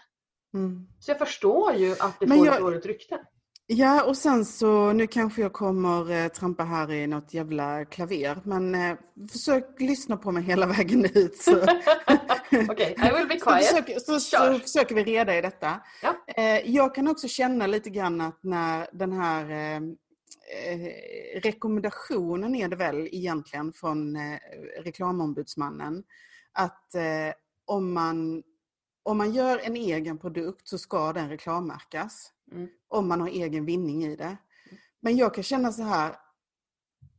Mm.
Så jag förstår ju att det
Men
får
jag-
ett dåligt rykte.
Ja, och sen så, nu kanske jag kommer eh, trampa här i något jävla klaver, men eh, försök lyssna på mig hela vägen ut. Så, (laughs)
Okej, I will be
så,
quiet.
så, så
Kör.
försöker vi reda i detta.
Ja.
Eh, jag kan också känna lite grann att när den här eh, eh, rekommendationen är det väl egentligen från eh, reklamombudsmannen, att om, man, om man gör en egen produkt så ska den reklammärkas
Mm.
om man har egen vinning i det. Men jag kan känna så här,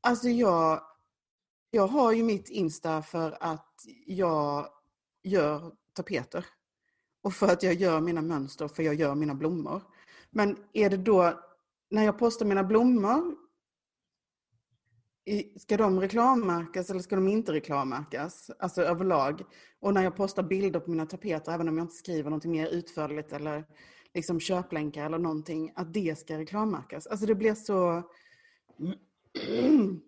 alltså jag, jag har ju mitt Insta för att jag gör tapeter. Och för att jag gör mina mönster, för jag gör mina blommor. Men är det då, när jag postar mina blommor, ska de reklammärkas eller ska de inte reklammärkas? Alltså överlag. Och när jag postar bilder på mina tapeter, även om jag inte skriver någonting mer utförligt eller liksom köplänkar eller någonting, att det ska reklammärkas. Alltså det blir så... (clears throat)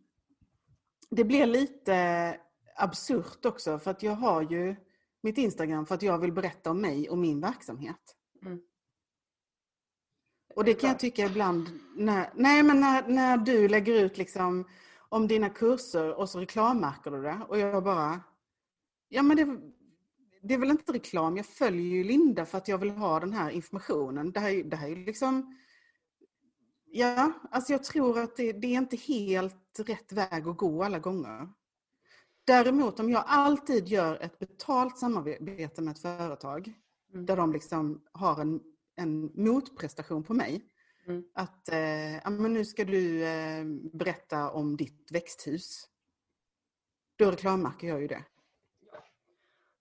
Det blir lite absurt också för att jag har ju mitt Instagram för att jag vill berätta om mig och min verksamhet.
Mm.
Och det kan jag tycka ibland, när, nej men när, när du lägger ut liksom om dina kurser och så reklammärker du det och jag bara, ja men det, det är väl inte reklam, jag följer ju Linda för att jag vill ha den här informationen. Det här, är- det här är liksom, ja, alltså jag tror att det, det är inte helt rätt väg att gå alla gånger. Däremot om jag alltid gör ett betalt samarbete med ett företag
Mm.
där de liksom har en, en motprestation på mig.
Mm.
Att eh, ja, men nu ska du eh, berätta om ditt växthus. Då reklammärker jag ju det.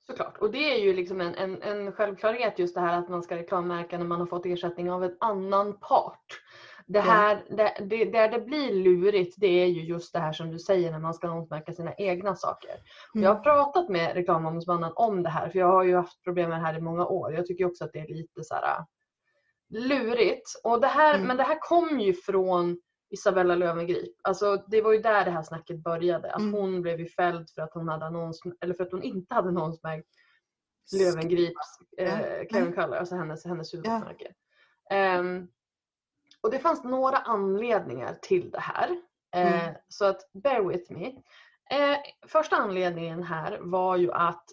Såklart. Och det är ju liksom en, en, en självklarhet just det här att man ska reklammärka när man har fått ersättning av en annan part. Det här, det, det, där det blir lurigt det är ju just det här som du säger när man ska annonsmärka sina egna saker. Och Jag har pratat med reklamombudsmannen om det här för jag har ju haft problem med det här i många år. Jag tycker också att det är lite så här lurigt. Och det här,
Mm.
Men det här kom ju från Isabella Löwengrip. Alltså det var ju där det här snacket började. Att
Mm.
hon blev ju fälld för att hon hade annons, eller för att hon inte hade annonsmärkt Lövengrips eh. Karen Color, alltså hennes, hennes
Ja.
huvudmärke. Ehm, och det fanns några anledningar till det här. Eh,
Mm.
Så att bear with me. Eh, första anledningen här var ju att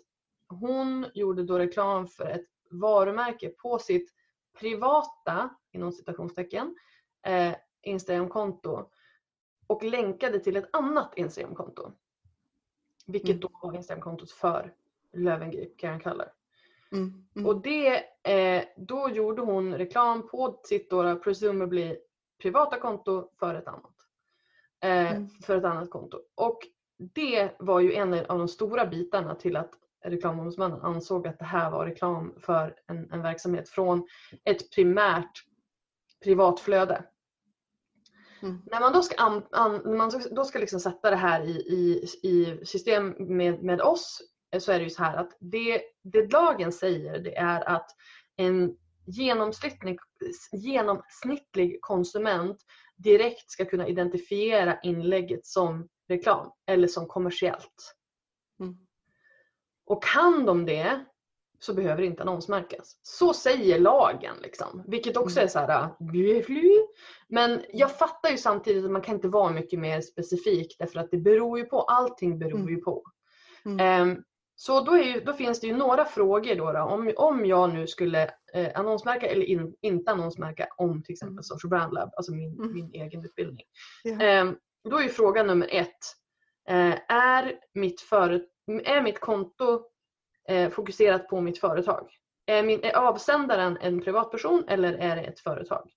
hon gjorde då reklam för ett varumärke på sitt privata, inom citationstecken, eh, Instagramkonto och länkade till ett annat Instagramkonto. Vilket
Mm.
då var Instagramkontot för Löwengrip Karen Color.
Mm. Mm.
Och det, eh, då gjorde hon reklam på sitt då, presumably privata konto för ett annat. Eh,
Mm.
För ett annat konto. Och det var ju en av de stora bitarna till att reklamombudsmannen ansåg att det här var reklam för en, en verksamhet från ett primärt privat flöde.
Mm.
När man då ska, an, an, man då ska liksom sätta det här i, i, i system med, med oss eh, så är det ju så här att det, det lagen säger det är att en genomsnittlig, genomsnittlig konsument direkt ska kunna identifiera inlägget som reklam eller som kommersiellt. Och kan de det så behöver det inte annonsmärkas. Så säger lagen. Liksom. Vilket också
Mm.
är så här, bly. Men jag fattar ju samtidigt att man kan inte vara mycket mer specifik därför att det beror ju på, allting beror
Mm.
ju på.
Mm.
Ehm, så då, ju, då finns det ju några frågor då. då. Om, om jag nu skulle eh, annonsmärka eller in, inte annonsmärka om till exempel
Mm.
Social Brand Lab, alltså min,
Mm.
min egen utbildning. Ehm, då är ju fråga nummer ett. Eh, är, mitt före, är mitt konto eh, fokuserat på mitt företag? Är, min, är avsändaren en privatperson eller är det ett företag?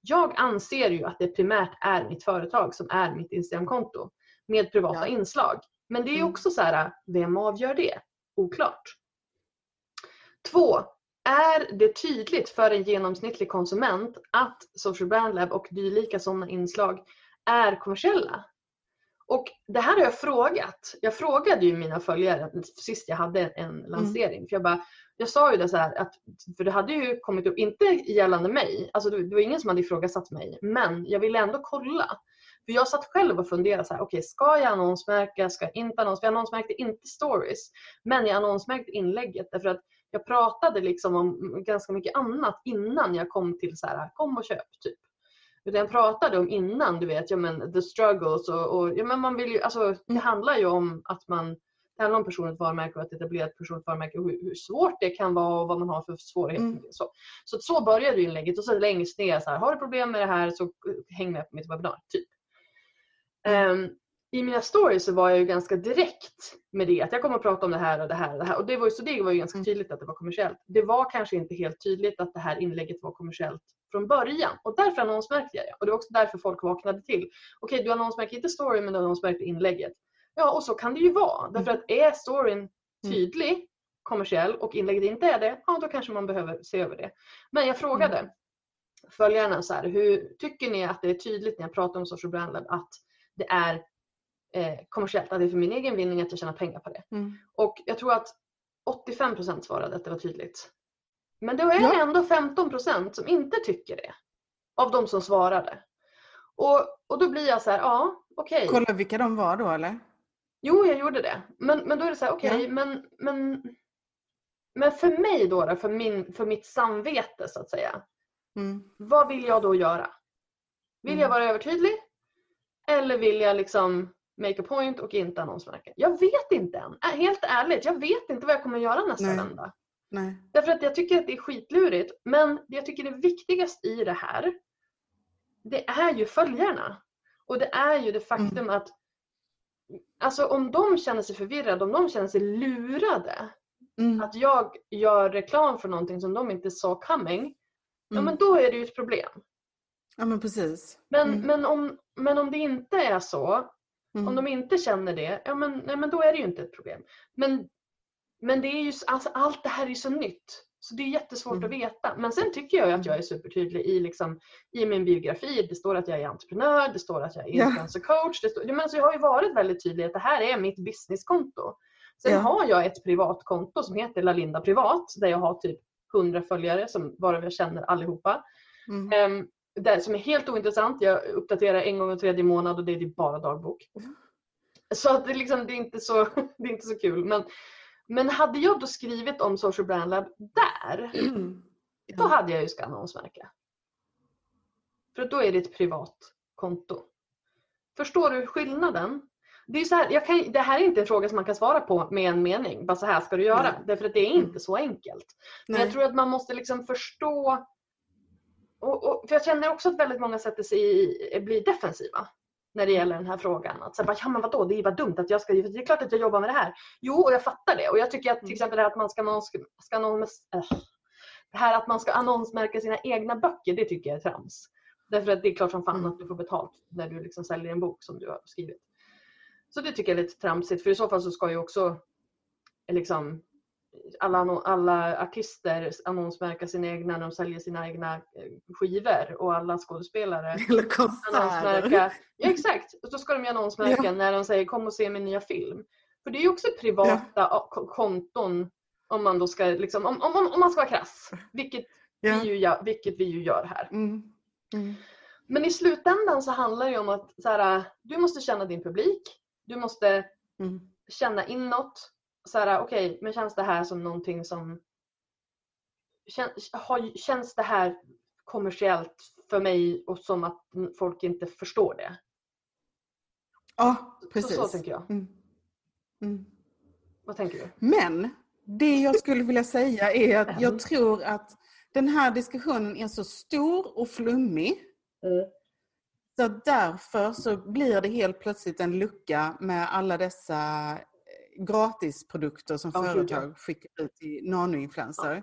Jag anser ju att det primärt är mitt företag som är mitt Instagramkonto med privata
Ja.
inslag. Men det är ju
Mm.
också så här, vem avgör det? Oklart. Två, är det tydligt för en genomsnittlig konsument att Social Brand Lab och dylika sådana inslag är kommersiella? Och det här har jag frågat. Jag frågade ju mina följare sist jag hade en lansering. För jag, bara, jag sa ju det så här, att, för det hade ju kommit upp, inte gällande mig, alltså det, var ingen som hade ifrågasatt mig, men jag ville ändå kolla. För jag satt själv och funderade så här, okej ska jag annonsmärka, ska jag inte annonsmärka? Jag annonsmärkte inte stories, men jag annonsmärkte inlägget därför att jag pratade liksom om ganska mycket annat innan jag kom till så här, kom och köp typ. Utan jag pratade om innan, du vet, ja men the struggles och, och ja men man vill ju, alltså det handlar ju om att man det handlar om personligt varumärke och att etablera ett personligt varumärke och hur, hur svårt det kan vara och vad man har för svårigheter.
Mm.
Så, så, så började inlägget och så längst ner så här, har du problem med det här så eh, häng med på mitt webbinar. Typ. Ehm, I mina stories så var jag ju ganska direkt med det. Att jag kommer att prata om det här och det här och det här. Och det var ju, så det var ju ganska
Mm.
tydligt att det var kommersiellt. Det var kanske inte helt tydligt att det här inlägget var kommersiellt från början. Och därför annonsmärkte jag det. Och det var också därför folk vaknade till. Okej, du annonsmärker inte storyn men du annonsmärkte inlägget. Ja, och så kan det ju vara. Därför att är storyn tydlig, kommersiell och inlägget inte är det, ja då kanske man behöver se över det. Men jag frågade följarna så här, hur tycker ni att det är tydligt när jag pratar om social brand lab att det är eh, kommersiellt, att det är för min egen vinning att jag tjänar pengar på det.
Mm.
Och jag tror att 85% svarade att det var tydligt. Men det är
Ja.
ändå 15% som inte tycker det. Av de som svarade. Och, och då blir jag så här, ja okej.
Kolla vilka de var då eller?
Jo, jag gjorde det. Men, men då är det så här, okej,
Ja.
men, men, men för mig då, då för, min, för mitt samvete så att säga.
Mm.
Vad vill jag då göra? Vill
Mm.
jag vara övertydlig? Eller vill jag liksom make a point och inte annonsmärka? Jag vet inte än. Helt ärligt, jag vet inte vad jag kommer göra nästa
Nej.
vända.
Nej.
Därför att jag tycker att det är skitlurigt. Men det jag tycker är viktigast i det här, det är ju följarna. Och det är ju det faktum att Alltså om de känner sig förvirrade, om de känner sig lurade,
Mm.
att jag gör reklam för någonting som de inte saw coming, ja
Mm.
men då är det ju ett problem.
Ja men precis.
Men,
Mm.
men, om, men om det inte är så,
Mm.
om de inte känner det, ja men, nej, men då är det ju inte ett problem. Men, men det är ju, alltså, allt det här är så nytt. Så det är jättesvårt
Mm.
att veta. Men sen tycker jag att jag är supertydlig i, liksom, i min biografi. Det står att jag är entreprenör, det står att jag är
Ja.
influencer coach. Det står, men så jag har ju varit väldigt tydlig att det här är mitt businesskonto. Sen
Ja.
har jag ett privatkonto som heter Lalinda Privat där jag har typ 100 följare som varav jag känner allihopa.
Mm.
Um, det som är helt ointressant. Jag uppdaterar en gång var tredje månad och det är typ bara dagbok. Så att det, liksom, det, är inte så, (laughs) det är inte så kul. Men, men hade jag då skrivit om Social Brand Lab där, då
Ja.
hade jag ju ska annonsmärka. För då är det ett privat konto. Förstår du skillnaden? Det, är så här, kan, det här är inte en fråga som man kan svara på med en mening. Bara så här ska du göra.
Nej.
Därför att det är inte
Mm.
så enkelt. Men
Nej.
jag tror att man måste liksom förstå. Och, och, för jag känner också att väldigt många sätter sig i, blir defensiva. När det gäller den här frågan. Att säga, ja men vadå, det är bara dumt att jag ska, det är klart att jag jobbar med det här. Jo, och jag fattar det. Och jag tycker att till
Mm.
exempel det här att man ska, annons, ska annons, äh, det här att man ska annonsmärka sina egna böcker, det tycker jag är trams. Därför att det är klart som fan
Mm.
att du får betalt när du liksom säljer en bok som du har skrivit. Så det tycker jag är lite tramsigt för i så fall så ska ju också liksom alla, alla artister annonsmärka sina egna när de säljer sina egna eh, skivor och alla skådespelare (laughs)
Eller
annonsmärka. Ja exakt, och så ska de ju annonsmärka när de säger kom och se min nya film. För det är ju också privata a- ko- konton om man då ska liksom, om, om, om man ska vara krass. Vilket,
Ja.
vi ju, gör- vilket vi ju gör här.
Mm. Mm.
Men i slutändan så handlar det ju om att så här, du måste känna din publik. Du måste
Mm.
känna inåt. Så här, okej, men känns det här som någonting som... Känns, har, känns det här kommersiellt för mig och som att folk inte förstår det?
Ja,
Så,
precis.
så tänker jag.
Mm. Mm.
Vad tänker du?
Men det jag skulle vilja säga är att
Mm. (laughs)
jag tror att den här diskussionen är så stor och flummig. Så därför så blir det helt plötsligt en lucka med alla dessa gratisprodukter som
Ja, gud, ja.
företag skickar ut till nanoinfluencer.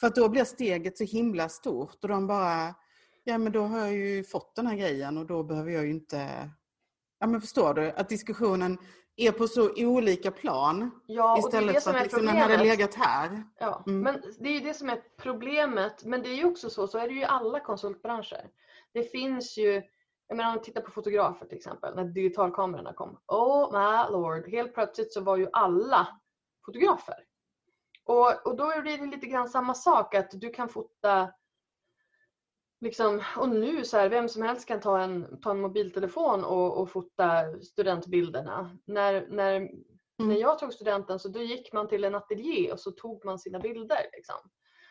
För att då blir steget så himla stort och de bara, ja men då har jag ju fått den här grejen och då behöver jag ju inte... Ja men förstår du? Att diskussionen är på så olika plan
Ja, och det
istället
det
för att liksom den hade legat här.
Ja,
Mm.
men det är ju det som är problemet. Men det är ju också så, så är det ju i alla konsultbranscher. Det finns ju, jag menar om vi tittar på fotografer till exempel, när digitalkamerorna kom. Oh my lord, helt plötsligt så var ju alla fotografer. Och, och då blir det lite grann samma sak att du kan fota Liksom, och nu så här, vem som helst kan ta en, ta en mobiltelefon och, och fota studentbilderna. När, när, när jag tog studenten så då gick man till en ateljé och så tog man sina bilder. Liksom.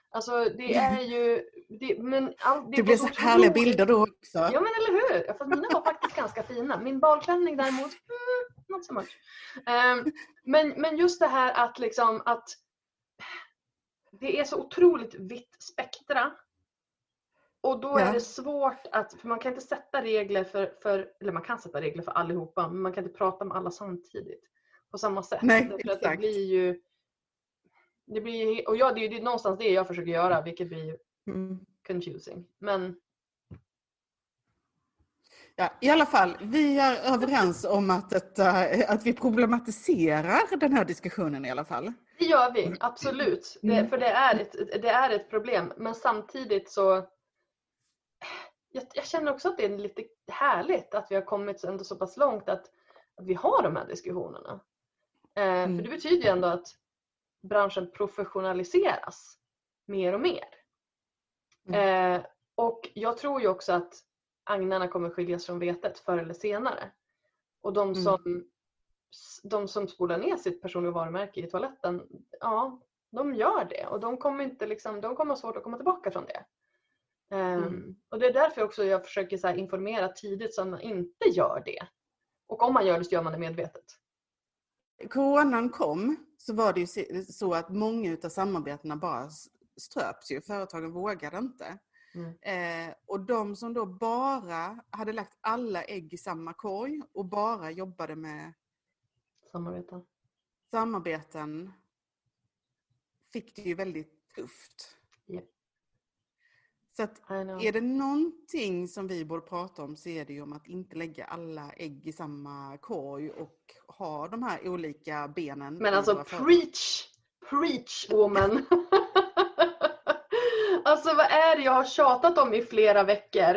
Alltså det är ju... Det, men all,
Det blir så härliga bilder då också.
Ja men eller hur! Fast mina var faktiskt ganska fina. Min balklänning däremot, mm, not so much. Ehm, men, men just det här att liksom att det är så otroligt vitt spektra. Och då
Ja.
är det svårt att, för man kan inte sätta regler för, för, eller man kan sätta regler för allihopa, men man kan inte prata med alla samtidigt på samma sätt.
Nej,
Därför att det blir ju, det blir och jag, det är ju någonstans det jag försöker göra, vilket blir
Mm.
confusing. Men
Ja, I alla fall, vi är överens om att, detta, att vi problematiserar den här diskussionen i alla fall.
Det gör vi, absolut. Det,
Mm.
för det är, ett, det är ett problem. Men samtidigt så... Jag, jag känner också att det är lite härligt att vi har kommit ändå så pass långt att, att vi har de här diskussionerna. Eh,
Mm.
För det betyder ju ändå att branschen professionaliseras mer och mer. Eh, och jag tror ju också att agnarna kommer skiljas från vetet förr eller senare. Och de
Mm.
som, de som spolar ner sitt personliga varumärke i toaletten, ja, de gör det. Och de kommer, inte liksom, de kommer ha svårt att komma tillbaka från det. Ehm,
Mm.
Och det är därför också jag försöker informera tidigt så att man inte gör det. Och om man gör det så gör man det medvetet.
Coronan kom så var det ju så att många av samarbetena bara ströps ju. Företagen vågade inte.
Mm.
Eh, och de som då bara hade lagt alla ägg i samma korg och bara jobbade med
Samarbeta.
samarbeten fick det ju väldigt tufft.
Japp.
Så att är det någonting som vi borde prata om så är det ju om att inte lägga alla ägg i samma korg och ha de här olika benen.
Men alltså preach! Preach woman! (laughs) alltså vad är det jag har tjatat om i flera veckor?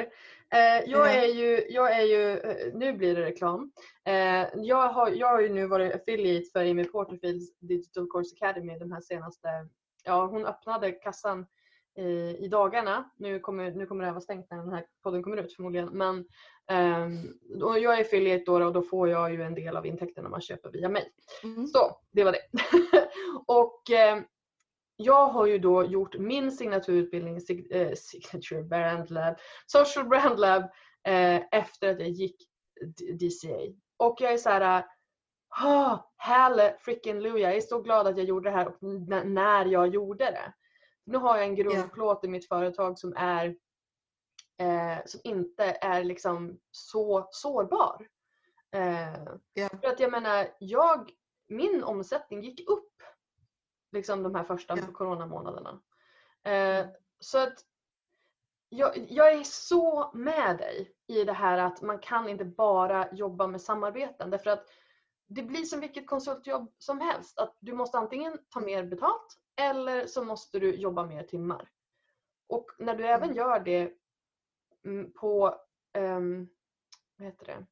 Eh, jag,
Ja.
är ju, jag är ju, eh, nu blir det reklam. Eh, jag, har, jag har ju nu varit affiliate för Amy Porterfields Digital Course Academy de här senaste, ja hon öppnade kassan i, i dagarna. Nu kommer, nu kommer det här vara stängt när den här podden kommer ut förmodligen. Men ehm, och jag är affiliate då och då får jag ju en del av intäkterna man köper via mig.
Mm.
Så, det var det. (laughs) och eh, jag har ju då gjort min signaturutbildning, sig- eh, Signature Brand Lab, Social Brand Lab, eh, efter att jag gick DCA. Och jag är så här, ah, halle freaking Lou, jag är så glad att jag gjorde det här och när jag gjorde det. Nu har jag en grundplåt i mitt företag som är eh, som inte är liksom så sårbar. Eh,
Ja.
För att jag menar, jag, min omsättning gick upp liksom de här första
Ja.
coronamånaderna. Eh, så att jag, jag är så med dig i det här att man kan inte bara jobba med samarbeten därför att det blir som vilket konsultjobb som helst. Att du måste antingen ta mer betalt eller så måste du jobba mer timmar. Och när du även
Mm.
gör det mm, på, vad heter det,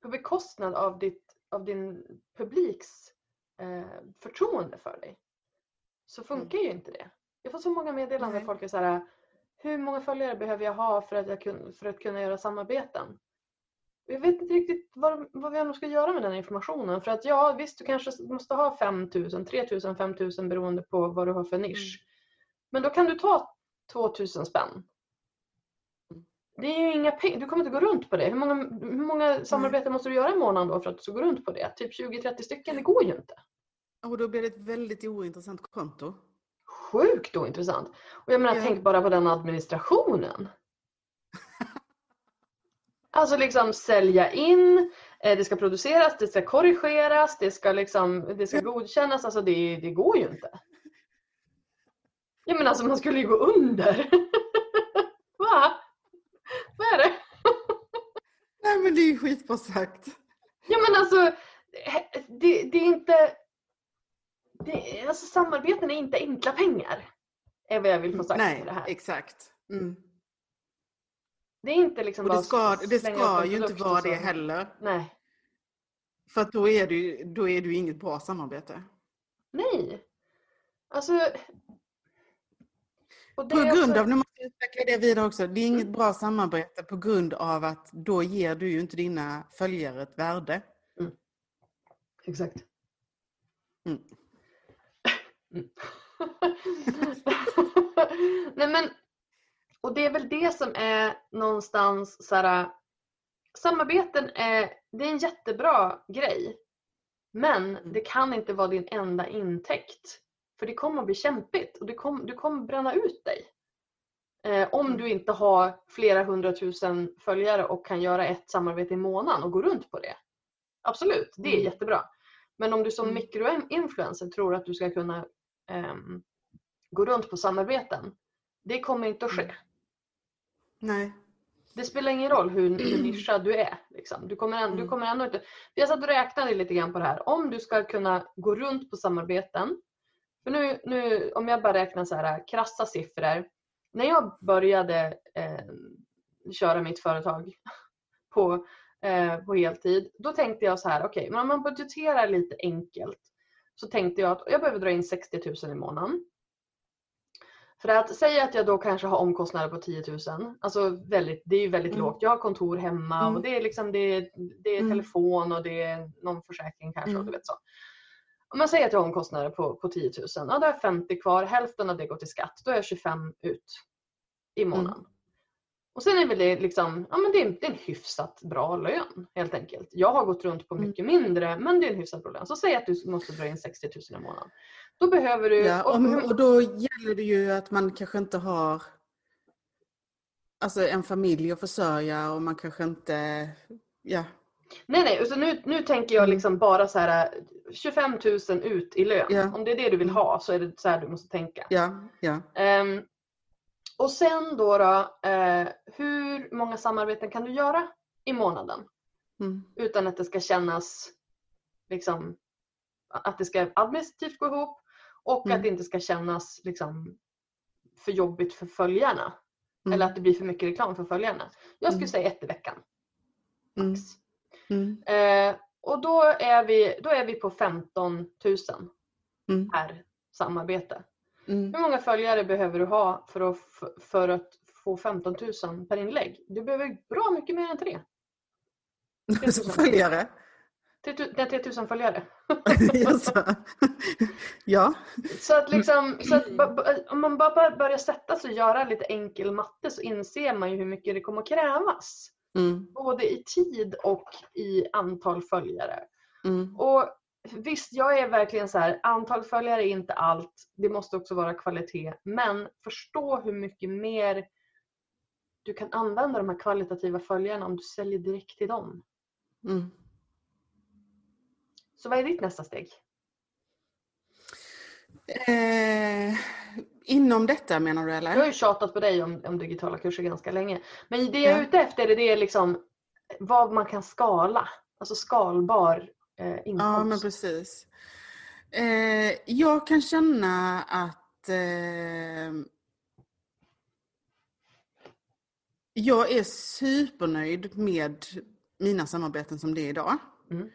på bekostnad av, ditt, av din publiks eh, förtroende för dig så funkar ju inte det. Jag får så många meddelanden där folk är så här, hur många följare behöver jag ha för att, jag kun, för att kunna göra samarbeten? Jag vet inte riktigt vad, vad vi ska göra med den informationen. För att ja, visst du kanske måste ha 5000, 3000, 5000 beroende på vad du har för nisch. Men då kan du ta 2000 spänn. Det är ju inga pengar, du kommer inte gå runt på det. Hur många, hur många samarbeten måste du göra i månaden då för att du ska gå runt på det? Typ 20-30 stycken, det går ju inte.
Och då blir det ett väldigt ointressant konto.
Sjukt ointressant. Och jag menar,
Ja.
tänk bara på den administrationen. Alltså liksom sälja in, eh, det ska produceras, det ska korrigeras, det ska, liksom, det ska godkännas. Alltså det, det går ju inte. Ja men alltså man skulle ju gå under. (laughs) Va? Vad är det?
Nej men det är ju skitbra sagt.
Ja men alltså, det, det är inte... Det, alltså samarbeten är inte enkla pengar. Är vad jag vill få sagt med
Nej,
det här.
exakt. Mm.
Det är inte liksom
Och det ska, det ska ju inte vara det heller.
Nej.
För då är ju, då är ju inget bra samarbete.
Nej. Alltså... och det
På grund
också-
av, nu måste jag utveckla det vidare också, det är inget bra samarbete på grund av att då ger du ju inte dina följare ett värde.
Exakt.
Mm.
Mm. (laughs) Nej men, och det är väl det som är någonstans så här, samarbeten är, det är en jättebra grej. Men det kan inte vara din enda intäkt. För det kommer att bli kämpigt och det kom, du kommer bränna ut dig. Eh, om du inte har flera hundratusen följare och kan göra ett samarbete i månaden och gå runt på det. Absolut, det är
Mm.
jättebra. Men om du som
Mm.
mikroinfluencer tror att du ska kunna ehm, gå runt på samarbeten. Det kommer inte att ske.
Nej.
Det spelar ingen roll hur, hur nischad du är. Liksom. Du, kommer ändå, du
Mm.
kommer ändå inte... Jag satt och räknade lite grann på det här. Om du ska kunna gå runt på samarbeten. För nu, nu om jag bara räknar så här krassa siffror. När jag började eh, köra mitt företag (laughs) på, eh, på heltid. Då tänkte jag så här, okej, men om man budgeterar lite enkelt. Så tänkte jag att jag behöver dra in 60 000 i månaden. För att säga att jag då kanske har omkostnader på 10 000. Alltså väldigt, det är ju väldigt
Mm.
lågt. Jag har kontor hemma
Mm.
och det är, liksom, det är, det är
Mm.
telefon och det är någon försäkring kanske. Och
Mm.
du vet så. Om man säger att jag har omkostnader på, på 10 000. Ja, då har jag 50 kvar. Hälften av det går till skatt. Då är jag 25 ut i månaden. Och sen är väl det liksom, ja men det är, det är en hyfsat bra lön helt enkelt. Jag har gått runt på
Mm.
mycket mindre men det är en hyfsat bra lön. Så säg att du måste dra in 60 000 i månaden. Då behöver du...
Ja,
och
och, då gäller det ju att man kanske inte har alltså en familj att försörja och man kanske inte, ja.
Nej nej, så nu, nu tänker jag
Mm.
liksom bara så här 25 000 ut i lön.
Ja.
Om det är det du vill ha så är det så här du måste tänka.
Ja, ja.
Ehm, och sen då, då eh, hur många samarbeten kan du göra i månaden?
Mm.
utan att det ska kännas liksom att det ska administrativt gå ihop och
Mm.
att det inte ska kännas liksom för jobbigt för följarna.
Mm.
Eller att det blir för mycket reklam för följarna. Jag skulle
Mm.
säga ett i veckan.
Mm.
Max.
Mm.
Eh, och då är, vi, då är vi på 15 000
Mm.
per samarbete.
Mm.
Hur många följare behöver du ha för att, för att få 15 000 per inlägg? Du behöver bra mycket mer än tre. (laughs) 3 000.
Följare.
3 000 3 000 följare. (laughs)
Ja.
Så att liksom, så att om man bara bör- börjar sätta sig och göra lite enkel matte så inser man ju hur mycket det kommer att krävas.
Mm.
Både i tid och i antal följare.
Mm.
Och visst, jag är verkligen så här, antal följare är inte allt. Det måste också vara kvalitet. Men förstå hur mycket mer du kan använda de här kvalitativa följarna om du säljer direkt till dem.
Mm.
Så vad är ditt nästa steg?
Eh, inom detta menar du
Jag har
eller?
ju tjatat på dig om, om digitala kurser ganska länge. Men det jag är
Ja.
ute efter det är liksom vad man kan skala. Alltså skalbar eh,
Ja,
inkomst.
men precis. Eh, jag kan känna att eh, jag är supernöjd med mina samarbeten som det är idag.
Mm.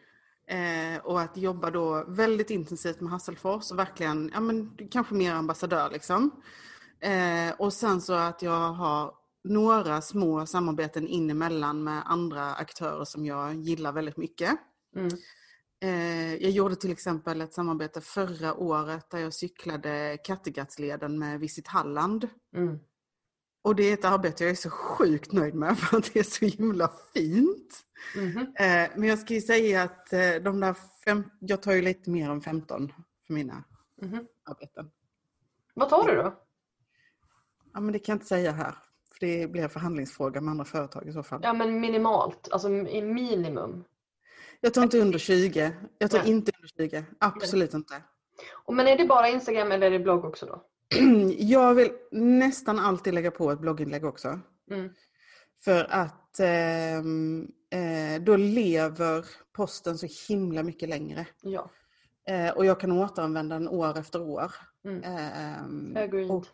Eh, och att jobba då väldigt intensivt med Hasselfors och verkligen, ja men kanske mer ambassadör liksom. Eh, och sen så att jag har några små samarbeten in emellan med andra aktörer som jag gillar väldigt mycket.
Mm.
Eh, jag gjorde till exempel ett samarbete förra året där jag cyklade Kattegattsleden med Visit Halland.
Mm.
Och det är ett arbete jag är så sjukt nöjd med (laughs) för att det är så himla fint. Eh, men jag ska ju säga att eh, de där fem, jag tar ju lite mer än 15 för mina
Mhm.
arbeten.
Vad tar du då?
Ja men det kan jag inte säga här. För det blir en förhandlingsfråga med andra företag i så fall.
Ja men minimalt, alltså i minimum.
Jag tar inte under 20. Jag tar
Nej.
inte under 20. Absolut inte.
Och, men är det bara Instagram eller är det blogg också då? (clears throat)
Jag vill nästan alltid lägga på ett blogginlägg också.
Mm.
För att ehm, eh, då lever posten så himla mycket längre.
Ja,
Eh, och jag kan återanvända den år efter år.
Mm.
Ehm,
agreed.
och,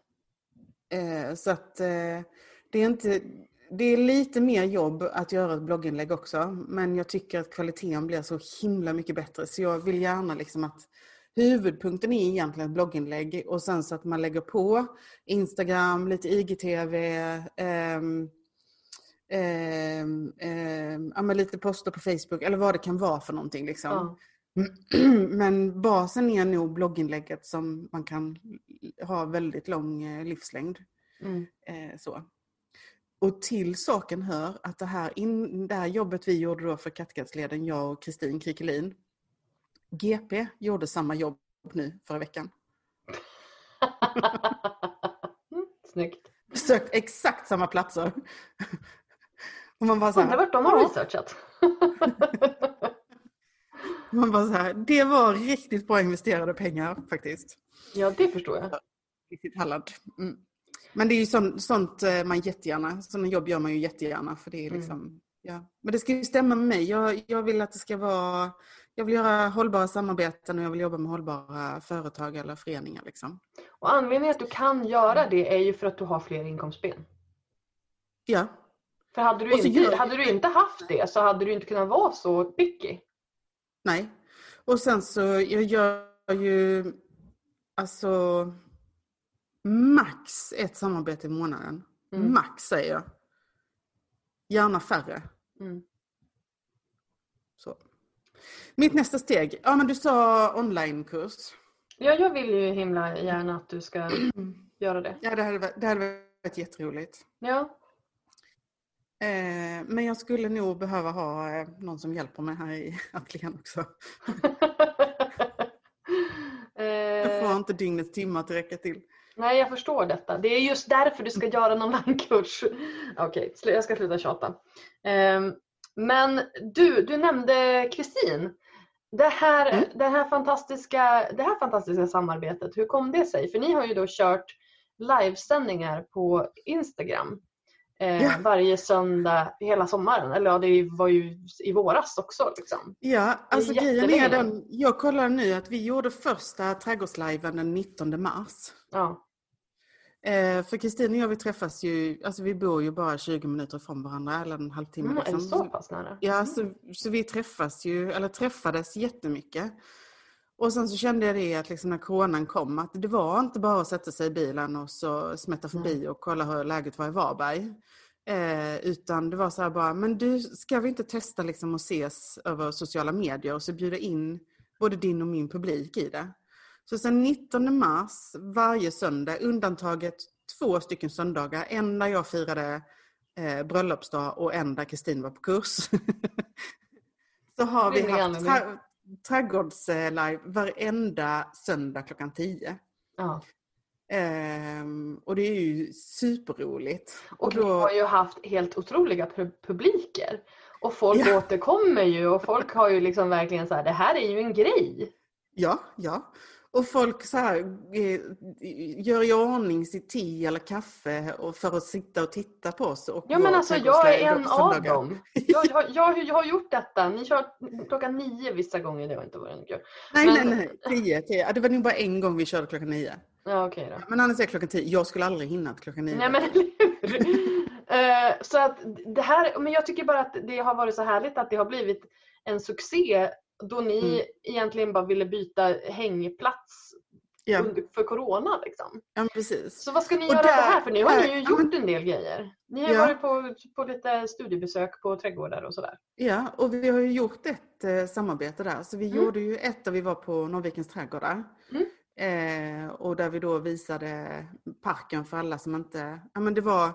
eh, så att eh, det är inte... Det är lite mer jobb att göra ett blogginlägg också. Men jag tycker att kvaliteten blir så himla mycket bättre. Så jag vill gärna liksom att huvudpunkten är egentligen ett blogginlägg. Och sen så att man lägger på Instagram, lite IGTV. ehm, ehm, ehm, ja, lite poster på Facebook eller vad det kan vara för någonting. Liksom.
Ja. (clears throat)
Men basen är nog blogginlägget som man kan ha väldigt lång eh, livslängd.
Mm.
Eh, så. Och till saken hör att det här, in, det här jobbet vi gjorde då för Kattegattsleden, jag och Kristin Krikelin, GP gjorde samma jobb nu förra veckan. (laughs)
Snyggt.
Besökt exakt samma platser. Och man bara så
Undrar
här,
vart de har researchat. (laughs)
man bara så här, det var riktigt bra investerade pengar faktiskt.
ja, det förstår jag.
Riktigt Halland. Mm. Men det är ju sånt, sånt eh, man jättegärna, sådana jobb gör man ju jättegärna för det är
Mm.
liksom, ja. Men det ska ju stämma med mig. Jag, jag vill att det ska vara, jag vill göra hållbara samarbeten och jag vill jobba med hållbara företag eller föreningar liksom.
Och anledningen att du kan göra det är ju för att du har fler inkomstben.
Ja,
För hade du, inte,
gör-
hade du inte haft det så hade du inte kunnat vara så picky.
nej. Och sen så, jag gör ju alltså max ett samarbete i månaden.
Mm.
Max säger jag. Gärna färre.
Mm.
Så. Mitt nästa steg, ja men du sa onlinekurs.
Ja, jag vill ju himla gärna att du ska (clears throat) göra det.
Ja det hade, varit- det hade varit jätteroligt.
Ja,
Eh, men jag skulle nog behöva ha eh, någon som hjälper mig här i (laughs) ateljén också. (laughs) Jag får
eh,
inte dygnets timmar att räcka till.
Nej, jag förstår detta. Det är just därför du ska göra en onlinekurs. Okej, slu- jag ska sluta tjata. Ehm, men du, du nämnde Kristin. Det här,
Mm.
det, här fantastiska, det här fantastiska samarbetet, hur kom det sig? För ni har ju då kört livesändningar på Instagram eh, varje söndag hela sommaren. Eller ja, det var ju i våras också. Liksom.
Ja, alltså grejen är den, jag kollar nu att vi gjorde första trädgårdsliven den 19 mars.
Ja.
Eh, för Kristin och jag vi träffas ju, alltså vi bor ju bara 20 minuter från varandra eller en halvtimme.
Mm,
liksom.
så pass nära?
Ja, så, så vi träffas ju, eller träffades jättemycket. Och sen så kände jag det att liksom när coronan kom, att det var inte bara att sätta sig i bilen och så smätta förbi och kolla hur läget var i Varberg. Eh, utan det var så här bara, men du, ska vi inte testa liksom att ses över sociala medier och så bjuda in både din och min publik i det. Så sen 19 mars, varje söndag, undantaget två stycken söndagar, en där jag firade eh, bröllopsdag och en där Kristin var på kurs. (laughs) så har vi haft tra- trädgårdslive varenda söndag klockan 10.
Ja.
Ehm, och det är ju superroligt.
Och vi har ju haft helt otroliga pu- publiker. Och folk
Ja.
återkommer ju och folk har ju liksom verkligen så här, det här är ju en grej.
Ja, ja. Och folk så här, eh, gör i ordning sitt te eller kaffe och för att sitta och titta på oss. Och
Ja men alltså jag är en av dem. Jag, jag, jag, jag har gjort detta. Ni kör klockan nio vissa gånger, det har inte varit kul.
Nej,
Men-
nej, nej. Tio, tio. Det var nog bara en gång vi körde klockan nio.
Ja okej då.
Men annars är klockan tio. Jag skulle aldrig hinna till klockan nio.
Nej men? Eh, Så att det här, men jag tycker bara att det har varit så härligt att det har blivit en succé då ni
Mm.
egentligen bara ville byta hängplats
ja,
för corona liksom.
ja, precis.
Så vad ska ni
Och
göra
där-
det här för? Nu har ni ju gjort en del grejer. Ni har
Ja.
varit på, på lite studiebesök på trädgårdar och sådär.
Ja, och vi har ju gjort ett eh, samarbete där. Så vi
Mm.
gjorde ju ett där vi var på Norrvikens trädgårdar.
Mm.
Eh, och där vi då visade parken för alla som inte... Ja, men det var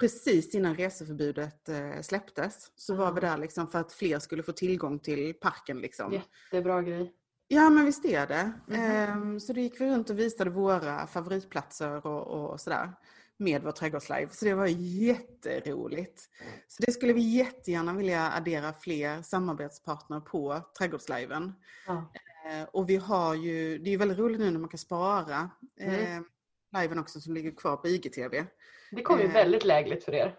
precis innan reseförbudet eh, släpptes. Så var vi där liksom för att fler skulle få tillgång till parken. Liksom.
Jättebra grej.
Ja, men visst är det. Ehm, så då gick vi runt och visade våra favoritplatser och, och sådär med vår trädgårdslive. Så det var jätteroligt. Så det skulle vi jättegärna vilja addera fler samarbetspartner på trädgårdsliven.
Ja.
Eh, och vi har ju, det är ju väldigt roligt nu när man kan spara
Mm.
Liven också som ligger kvar på IGTV.
Det kom ju
Eh.
väldigt lägligt för er.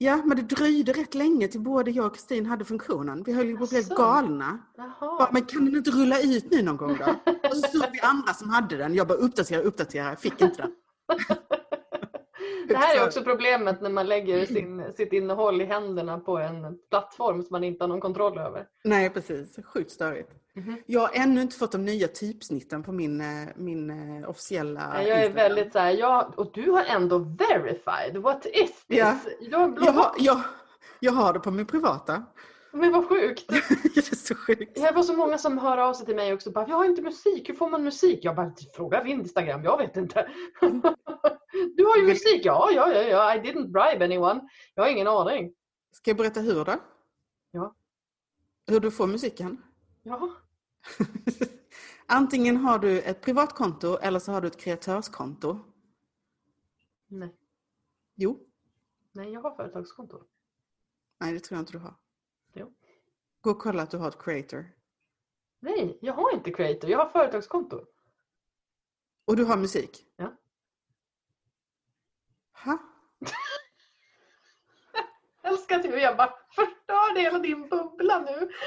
Ja, men det dröjde rätt länge till både jag och Kristin hade funktionen. Vi höll ju på att bli galna. Bara, men kan den inte rulla ut nu någon gång då? (laughs) Och så såg vi andra som hade den. Jag bara uppdatera, uppdatera, fick inte den. (laughs)
Det här är också problemet när man lägger (clears throat) sin, sitt innehåll i händerna på en plattform som man inte har någon kontroll över.
Nej, precis. Sjukt störigt.
Mhm.
Jag har ännu inte fått de nya typsnitten på min, eh, min eh, officiella
Jag är
Instagram.
väldigt så här, ja, och du har ändå verified. What is this?
Ja.
Jag har blå
jag, har, jag, jag har det på min privata.
Men vad sjukt. (laughs)
det är så sjukt.
Det var så många som hör av sig till mig också. Bara, jag har inte musik, hur får man musik? Jag bara, fråga Instagram, jag vet inte. (laughs) du har ju musik, ja, ja, ja, ja, I didn't bribe anyone. Jag har ingen aning.
Ska jag berätta hur då?
Ja.
Hur du får musiken?
Ja, (laughs)
Antingen har du ett privatkonto eller så har du ett kreatörskonto.
nej,
Jo.
nej, jag har företagskonto.
Nej, det tror jag inte du har.
Jo.
Gå och kolla att du har ett creator.
Nej, jag har inte creator, jag har företagskonto.
Och du har musik?
Ja.
Ha? (laughs)
Jag älskar hur jag bara förstörde hela din bubbla nu. (laughs)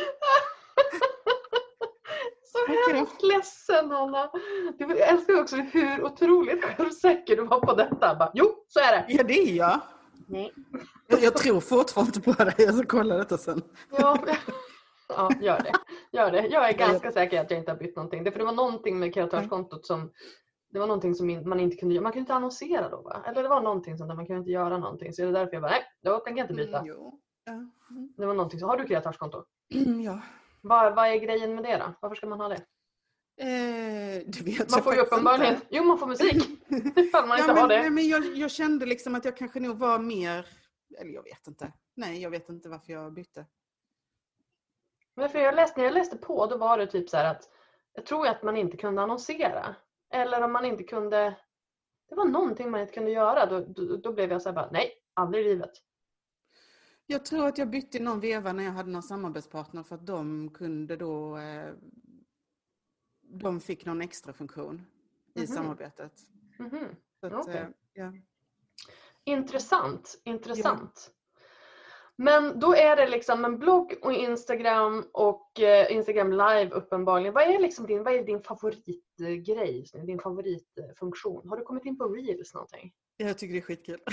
Så hemskt ledsen Anna. Du, jag älskar också hur otroligt självsäker du var på detta. Bara, jo, så är det.
Ja, det är jag.
Nej.
Jag, jag tror fortfarande på det. Jag ska kolla detta sen.
Ja, (laughs) ja gör det. Gör det. Jag är ganska säker att jag inte har bytt någonting. Det, för det var någonting med kreatörskontot som det var någonting som man inte kunde göra. Man kunde inte annonsera då va? Eller det var någonting sånt där man kunde inte göra någonting. Så det är därför jag bara, nej, då tänker jag inte byta.
Mm, jo. Ja. Mm.
Det var någonting. Så har du kreatörskonto? (clears throat)
ja.
Vad, vad är grejen med det då? Varför ska man ha det?
Eh, det vet
Man får ju uppenbarligen,
inte.
jo man får musik. (laughs) Ifall man
Ja,
inte
men,
har det.
nej, men jag, jag kände liksom att jag kanske nog var mer... Eller jag vet inte. Nej, jag vet inte varför jag bytte.
Men för jag läste, när jag läste på då var det typ så att jag tror att man inte kunde annonsera. Eller om man inte kunde, det var någonting man inte kunde göra. Då, då, då blev jag så här bara, nej, aldrig i livet.
Jag tror att jag bytte någon veva när jag hade någon samarbetspartner för att de kunde då... Eh, de fick någon extra funktion i
Mhm.
samarbetet.
Mhm.
Så att,
Okej.
eh, ja.
Intressant, intressant. Men då är det liksom en blogg och Instagram och eh, Instagram live uppenbarligen. Vad är, liksom din, vad är din favoritgrej, din favoritfunktion? Har du kommit in på reels någonting?
Jag tycker det är skitkul. (laughs)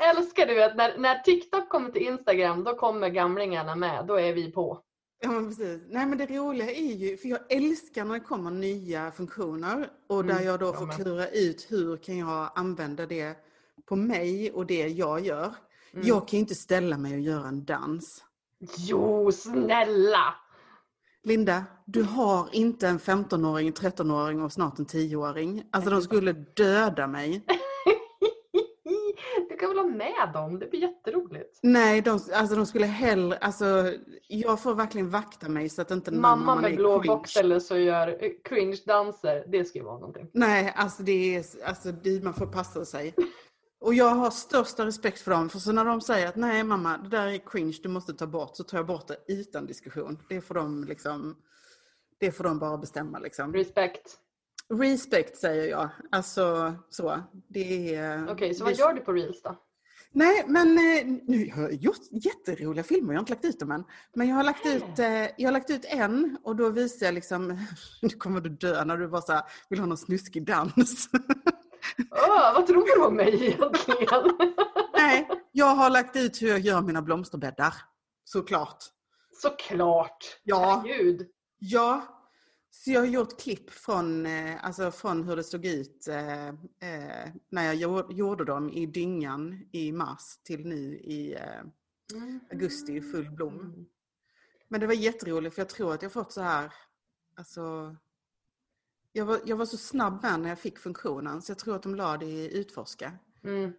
Älskar du att när, när TikTok kommer till Instagram då kommer gamlingarna med, då är vi på.
Ja, men precis. Nej, men det roliga är ju, för jag älskar när det kommer nya funktioner och där
Mm,
jag då får klura ut hur kan jag använda det på mig och det jag gör.
Mm.
Jag kan ju inte ställa mig och göra en dans.
Jo, snälla!
Linda, du har inte en 15-åring, 13-åring och snart en 10-åring. Alltså de skulle döda mig. (laughs)
Du kan väl ha med dem? Det blir jätteroligt.
Nej, de, alltså de skulle hellre, alltså jag får verkligen vakta mig så att inte
Mamma
mamman
med blå box så gör eh, cringe-danser. Det ska ju vara någonting.
Nej, alltså det är, alltså det, man får passa sig. Och jag har största respekt för dem. För så när de säger att nej mamma, det där är cringe, du måste ta bort. Så tar jag bort det utan diskussion. Det får de liksom, det får de bara bestämma liksom.
Respect.
Respect säger jag. Alltså så. Det är...
Okej, okay, så vad gör du på Reels då?
Nej, men eh, nu har jag gjort jätteroliga filmer. Jag har inte lagt ut dem än. Men jag har lagt ut, eh, jag har lagt ut en och då visar jag liksom, (laughs) nu kommer du dö när du bara så här, vill ha någon snuskig dans. (laughs)
Oh, vad tror du om mig egentligen? (laughs)
Nej, jag har lagt ut hur jag gör mina blomsterbäddar. Såklart.
Såklart!
Ja.
Herregud.
Ja. Så jag har gjort klipp från, eh, alltså från hur det såg ut eh, eh, när jag gjorde dem i dyngan i mars till nu i eh, augusti i full blom.
Mm.
Men det var jätteroligt för jag tror att jag fått så här, alltså jag var, jag var så snabb med när jag fick funktionen så jag tror att de la det i utforska.
Mm.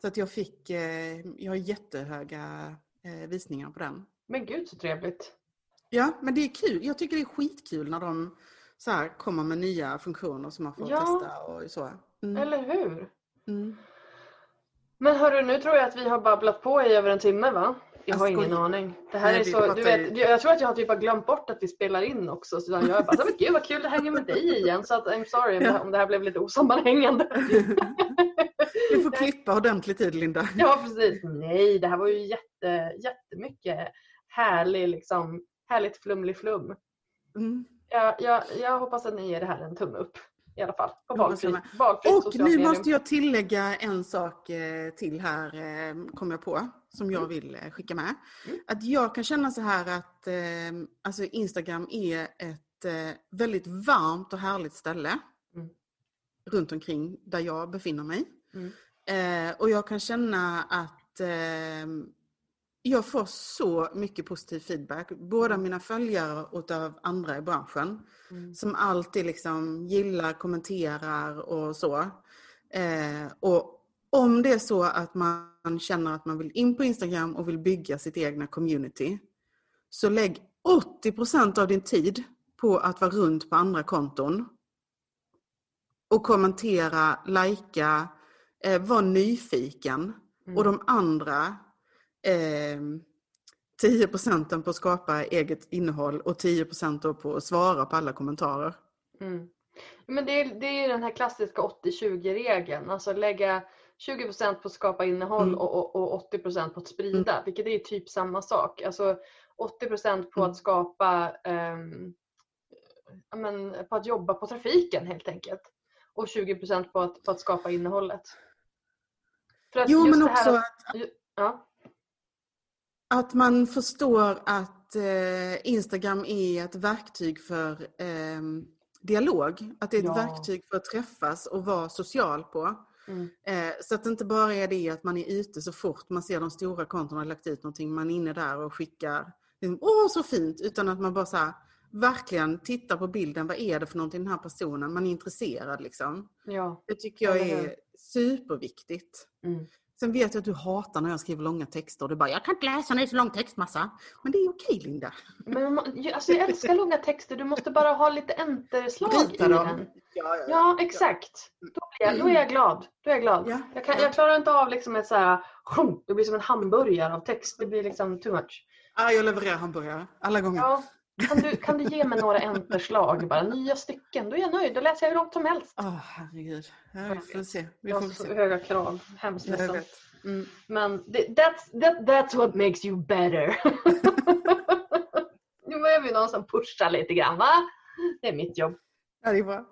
Så att jag fick, eh, jag har jättehöga eh, visningar på den.
Men gud så trevligt.
Ja, men det är kul. Jag tycker det är skitkul när de så här, kommer med nya funktioner som man får
Ja.
testa och så. Mm.
Eller hur?
Mm.
Men hörru, nu tror jag att vi har babblat på i över en timme va? Jag har
Jag
ingen aning. Det här
Nej,
är
vi
så, du vet, jag tror att jag har typ glömt bort att vi spelar in också. Så jag är bara, men gud vad kul det hänga med dig igen. Så att, I'm sorry om, det,
Ja.
här- om det här blev lite osammanhängande. (laughs)
Du får klippa ordentligt det, Linda.
Ja precis. Nej, det här var ju jätte, jättemycket härlig, liksom, härligt flumlig flum.
Mm.
Jag, jag, jag hoppas att ni ger det här en tumme upp. I alla fall. På valfri,
jag
valfritt
Och nu
medium.
måste jag tillägga en sak eh, till här, eh, kom jag på, som jag vill eh, skicka med.
Mm.
Att jag kan känna så här att alltså Instagram är ett väldigt varmt och härligt ställe
Mm.
runt omkring där jag befinner mig.
Mm.
Och jag kan känna att jag får så mycket positiv feedback. Både av mina följare och av andra i branschen.
Mm.
Som alltid liksom gillar, kommenterar och så. Eh, och om det är så att man känner att man vill in på Instagram och vill bygga sitt egna community. Så lägg 80% av din tid på att vara runt på andra konton. Och kommentera, likea, eh, var nyfiken.
Mm.
Och de andra eh, 10 procenten på att skapa eget innehåll och 10 procent då på att svara på alla kommentarer.
Mm. Men det är, det är den här klassiska 80-20-regeln. Alltså lägga 20% på att skapa innehåll
Mm.
och, och, och 80% på att sprida. Vilket är typ samma sak. Alltså 80% på
Mm.
att skapa ehm, ja, men, på att jobba på trafiken helt enkelt. Och 20% på att, på att skapa innehållet. För att
Jo men också
att- Ja.
Att man förstår att eh, Instagram är ett verktyg för eh, dialog. Att det är ett
Ja.
verktyg för att träffas och vara social på.
Mm.
Eh, så att det inte bara är det att man är ute så fort man ser de stora kontona har lagt ut någonting, man är inne där och skickar Åh så fint! Utan att man bara så här, verkligen tittar på bilden, vad är det för någonting den här personen, man är intresserad liksom.
ja.
Det tycker jag är superviktigt.
Mm.
Sen vet jag att du hatar när jag skriver långa texter. Du bara, jag kan inte läsa, det är så lång textmassa. Men det är okej Linda.
Men alltså jag älskar långa texter. Du måste bara ha lite enterslag i
dem.
den.
Ja, ja,
Ja, exakt. Då, blir jag, då är jag glad. Då är jag glad.
Ja,
Jag, kan,
ja.
jag klarar inte av liksom ett så här, det blir som en hamburgare av text. Det blir liksom too much.
Ja, jag levererar hamburgare alla gånger.
Ja, kan, du, kan du ge mig några enterslag? Bara nya stycken. Då är jag nöjd. Då läser jag hur långt som helst.
Åh, herregud. Ja, vi får se. Vi
Jag
får
har så
se.
höga krav. Hemskt
Jag
ledsen.
Mm.
Men det, that's, that, that's what makes you better. (laughs) nu behöver vi någon som pushar lite grann va? Det är mitt jobb.
Ja, det är bra.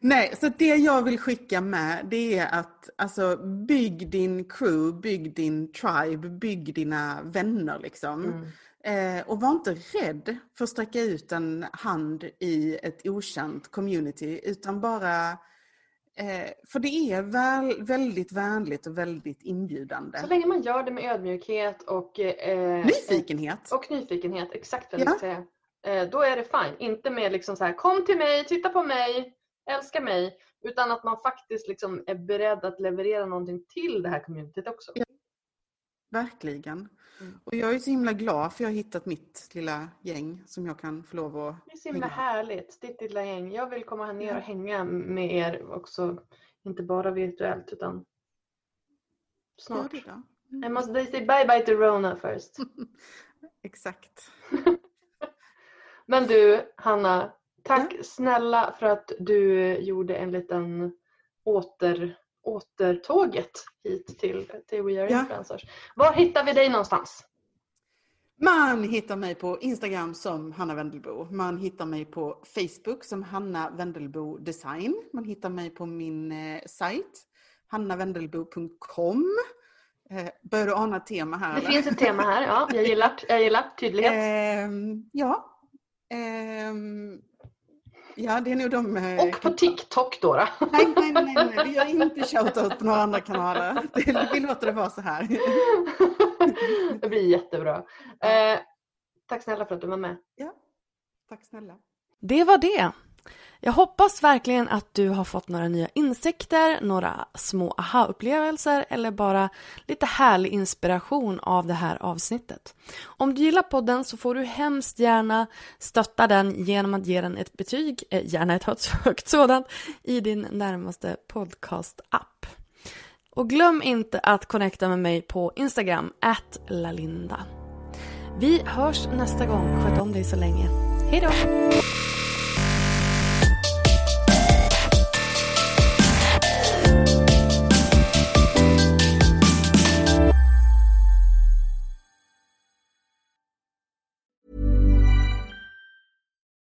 Nej, så det jag vill skicka med det är att alltså, bygg din crew, bygg din tribe, bygg dina vänner liksom.
Mm.
Eh, och var inte rädd för att sträcka ut en hand i ett okänt community utan bara eh, för det är väl, väldigt vänligt och väldigt inbjudande.
Så länge man gör det med ödmjukhet och eh,
Nyfikenhet.
Och nyfikenhet, exakt vad
Ja.
jag säga. Eh, då är det fine. Inte med liksom så här, kom till mig, titta på mig, älska mig. Utan att man faktiskt liksom är beredd att leverera någonting till det här communityt också.
Ja. Verkligen.
Mm.
Och jag är så himla glad för jag har hittat mitt lilla gäng som jag kan få lov att
Det är så himla
hänga.
härligt, ditt lilla gäng. Jag vill komma här ner
Ja.
och hänga med er också. Inte bara virtuellt utan snart.
Gör det då.
Jag måste säga bye bye to Rona först. (laughs) (laughs)
Exakt.
Men du Hanna, tack snälla för att du gjorde en liten åter, återtåget hit till, till We Are
Ja.
Influencers. Var hittar vi dig någonstans?
Man hittar mig på Instagram som Hanna Wendelbo. Man hittar mig på Facebook som Hanna Wendelbo Design. Man hittar mig på min eh, sajt hannawendelbo.com. Eh, börjar du ana ett tema här?
Det
eller?
finns ett tema här, ja. Jag gillar, jag gillar tydlighet. (laughs)
Ehm, ja. Ehm, ja, det är nog de... eh,
Och på TikTok då. då.
Nej, nej, nej, nej, vi gör inte shoutout på några andra kanaler. Det, vi låter det vara så här. (laughs)
Det blir jättebra. Eh, tack snälla för att du var med.
Ja, tack snälla.
Det var det. Jag hoppas verkligen att du har fått några nya insikter, några små aha-upplevelser eller bara lite härlig inspiration av det här avsnittet. Om du gillar podden så får du hemskt gärna stötta den genom att ge den ett betyg, eh, gärna ett högt, sådant, i din närmaste podcast-app. Och glöm inte att connecta med mig på Instagram, lalinda. Vi hörs nästa gång. Sköt om dig så länge. Hejdå!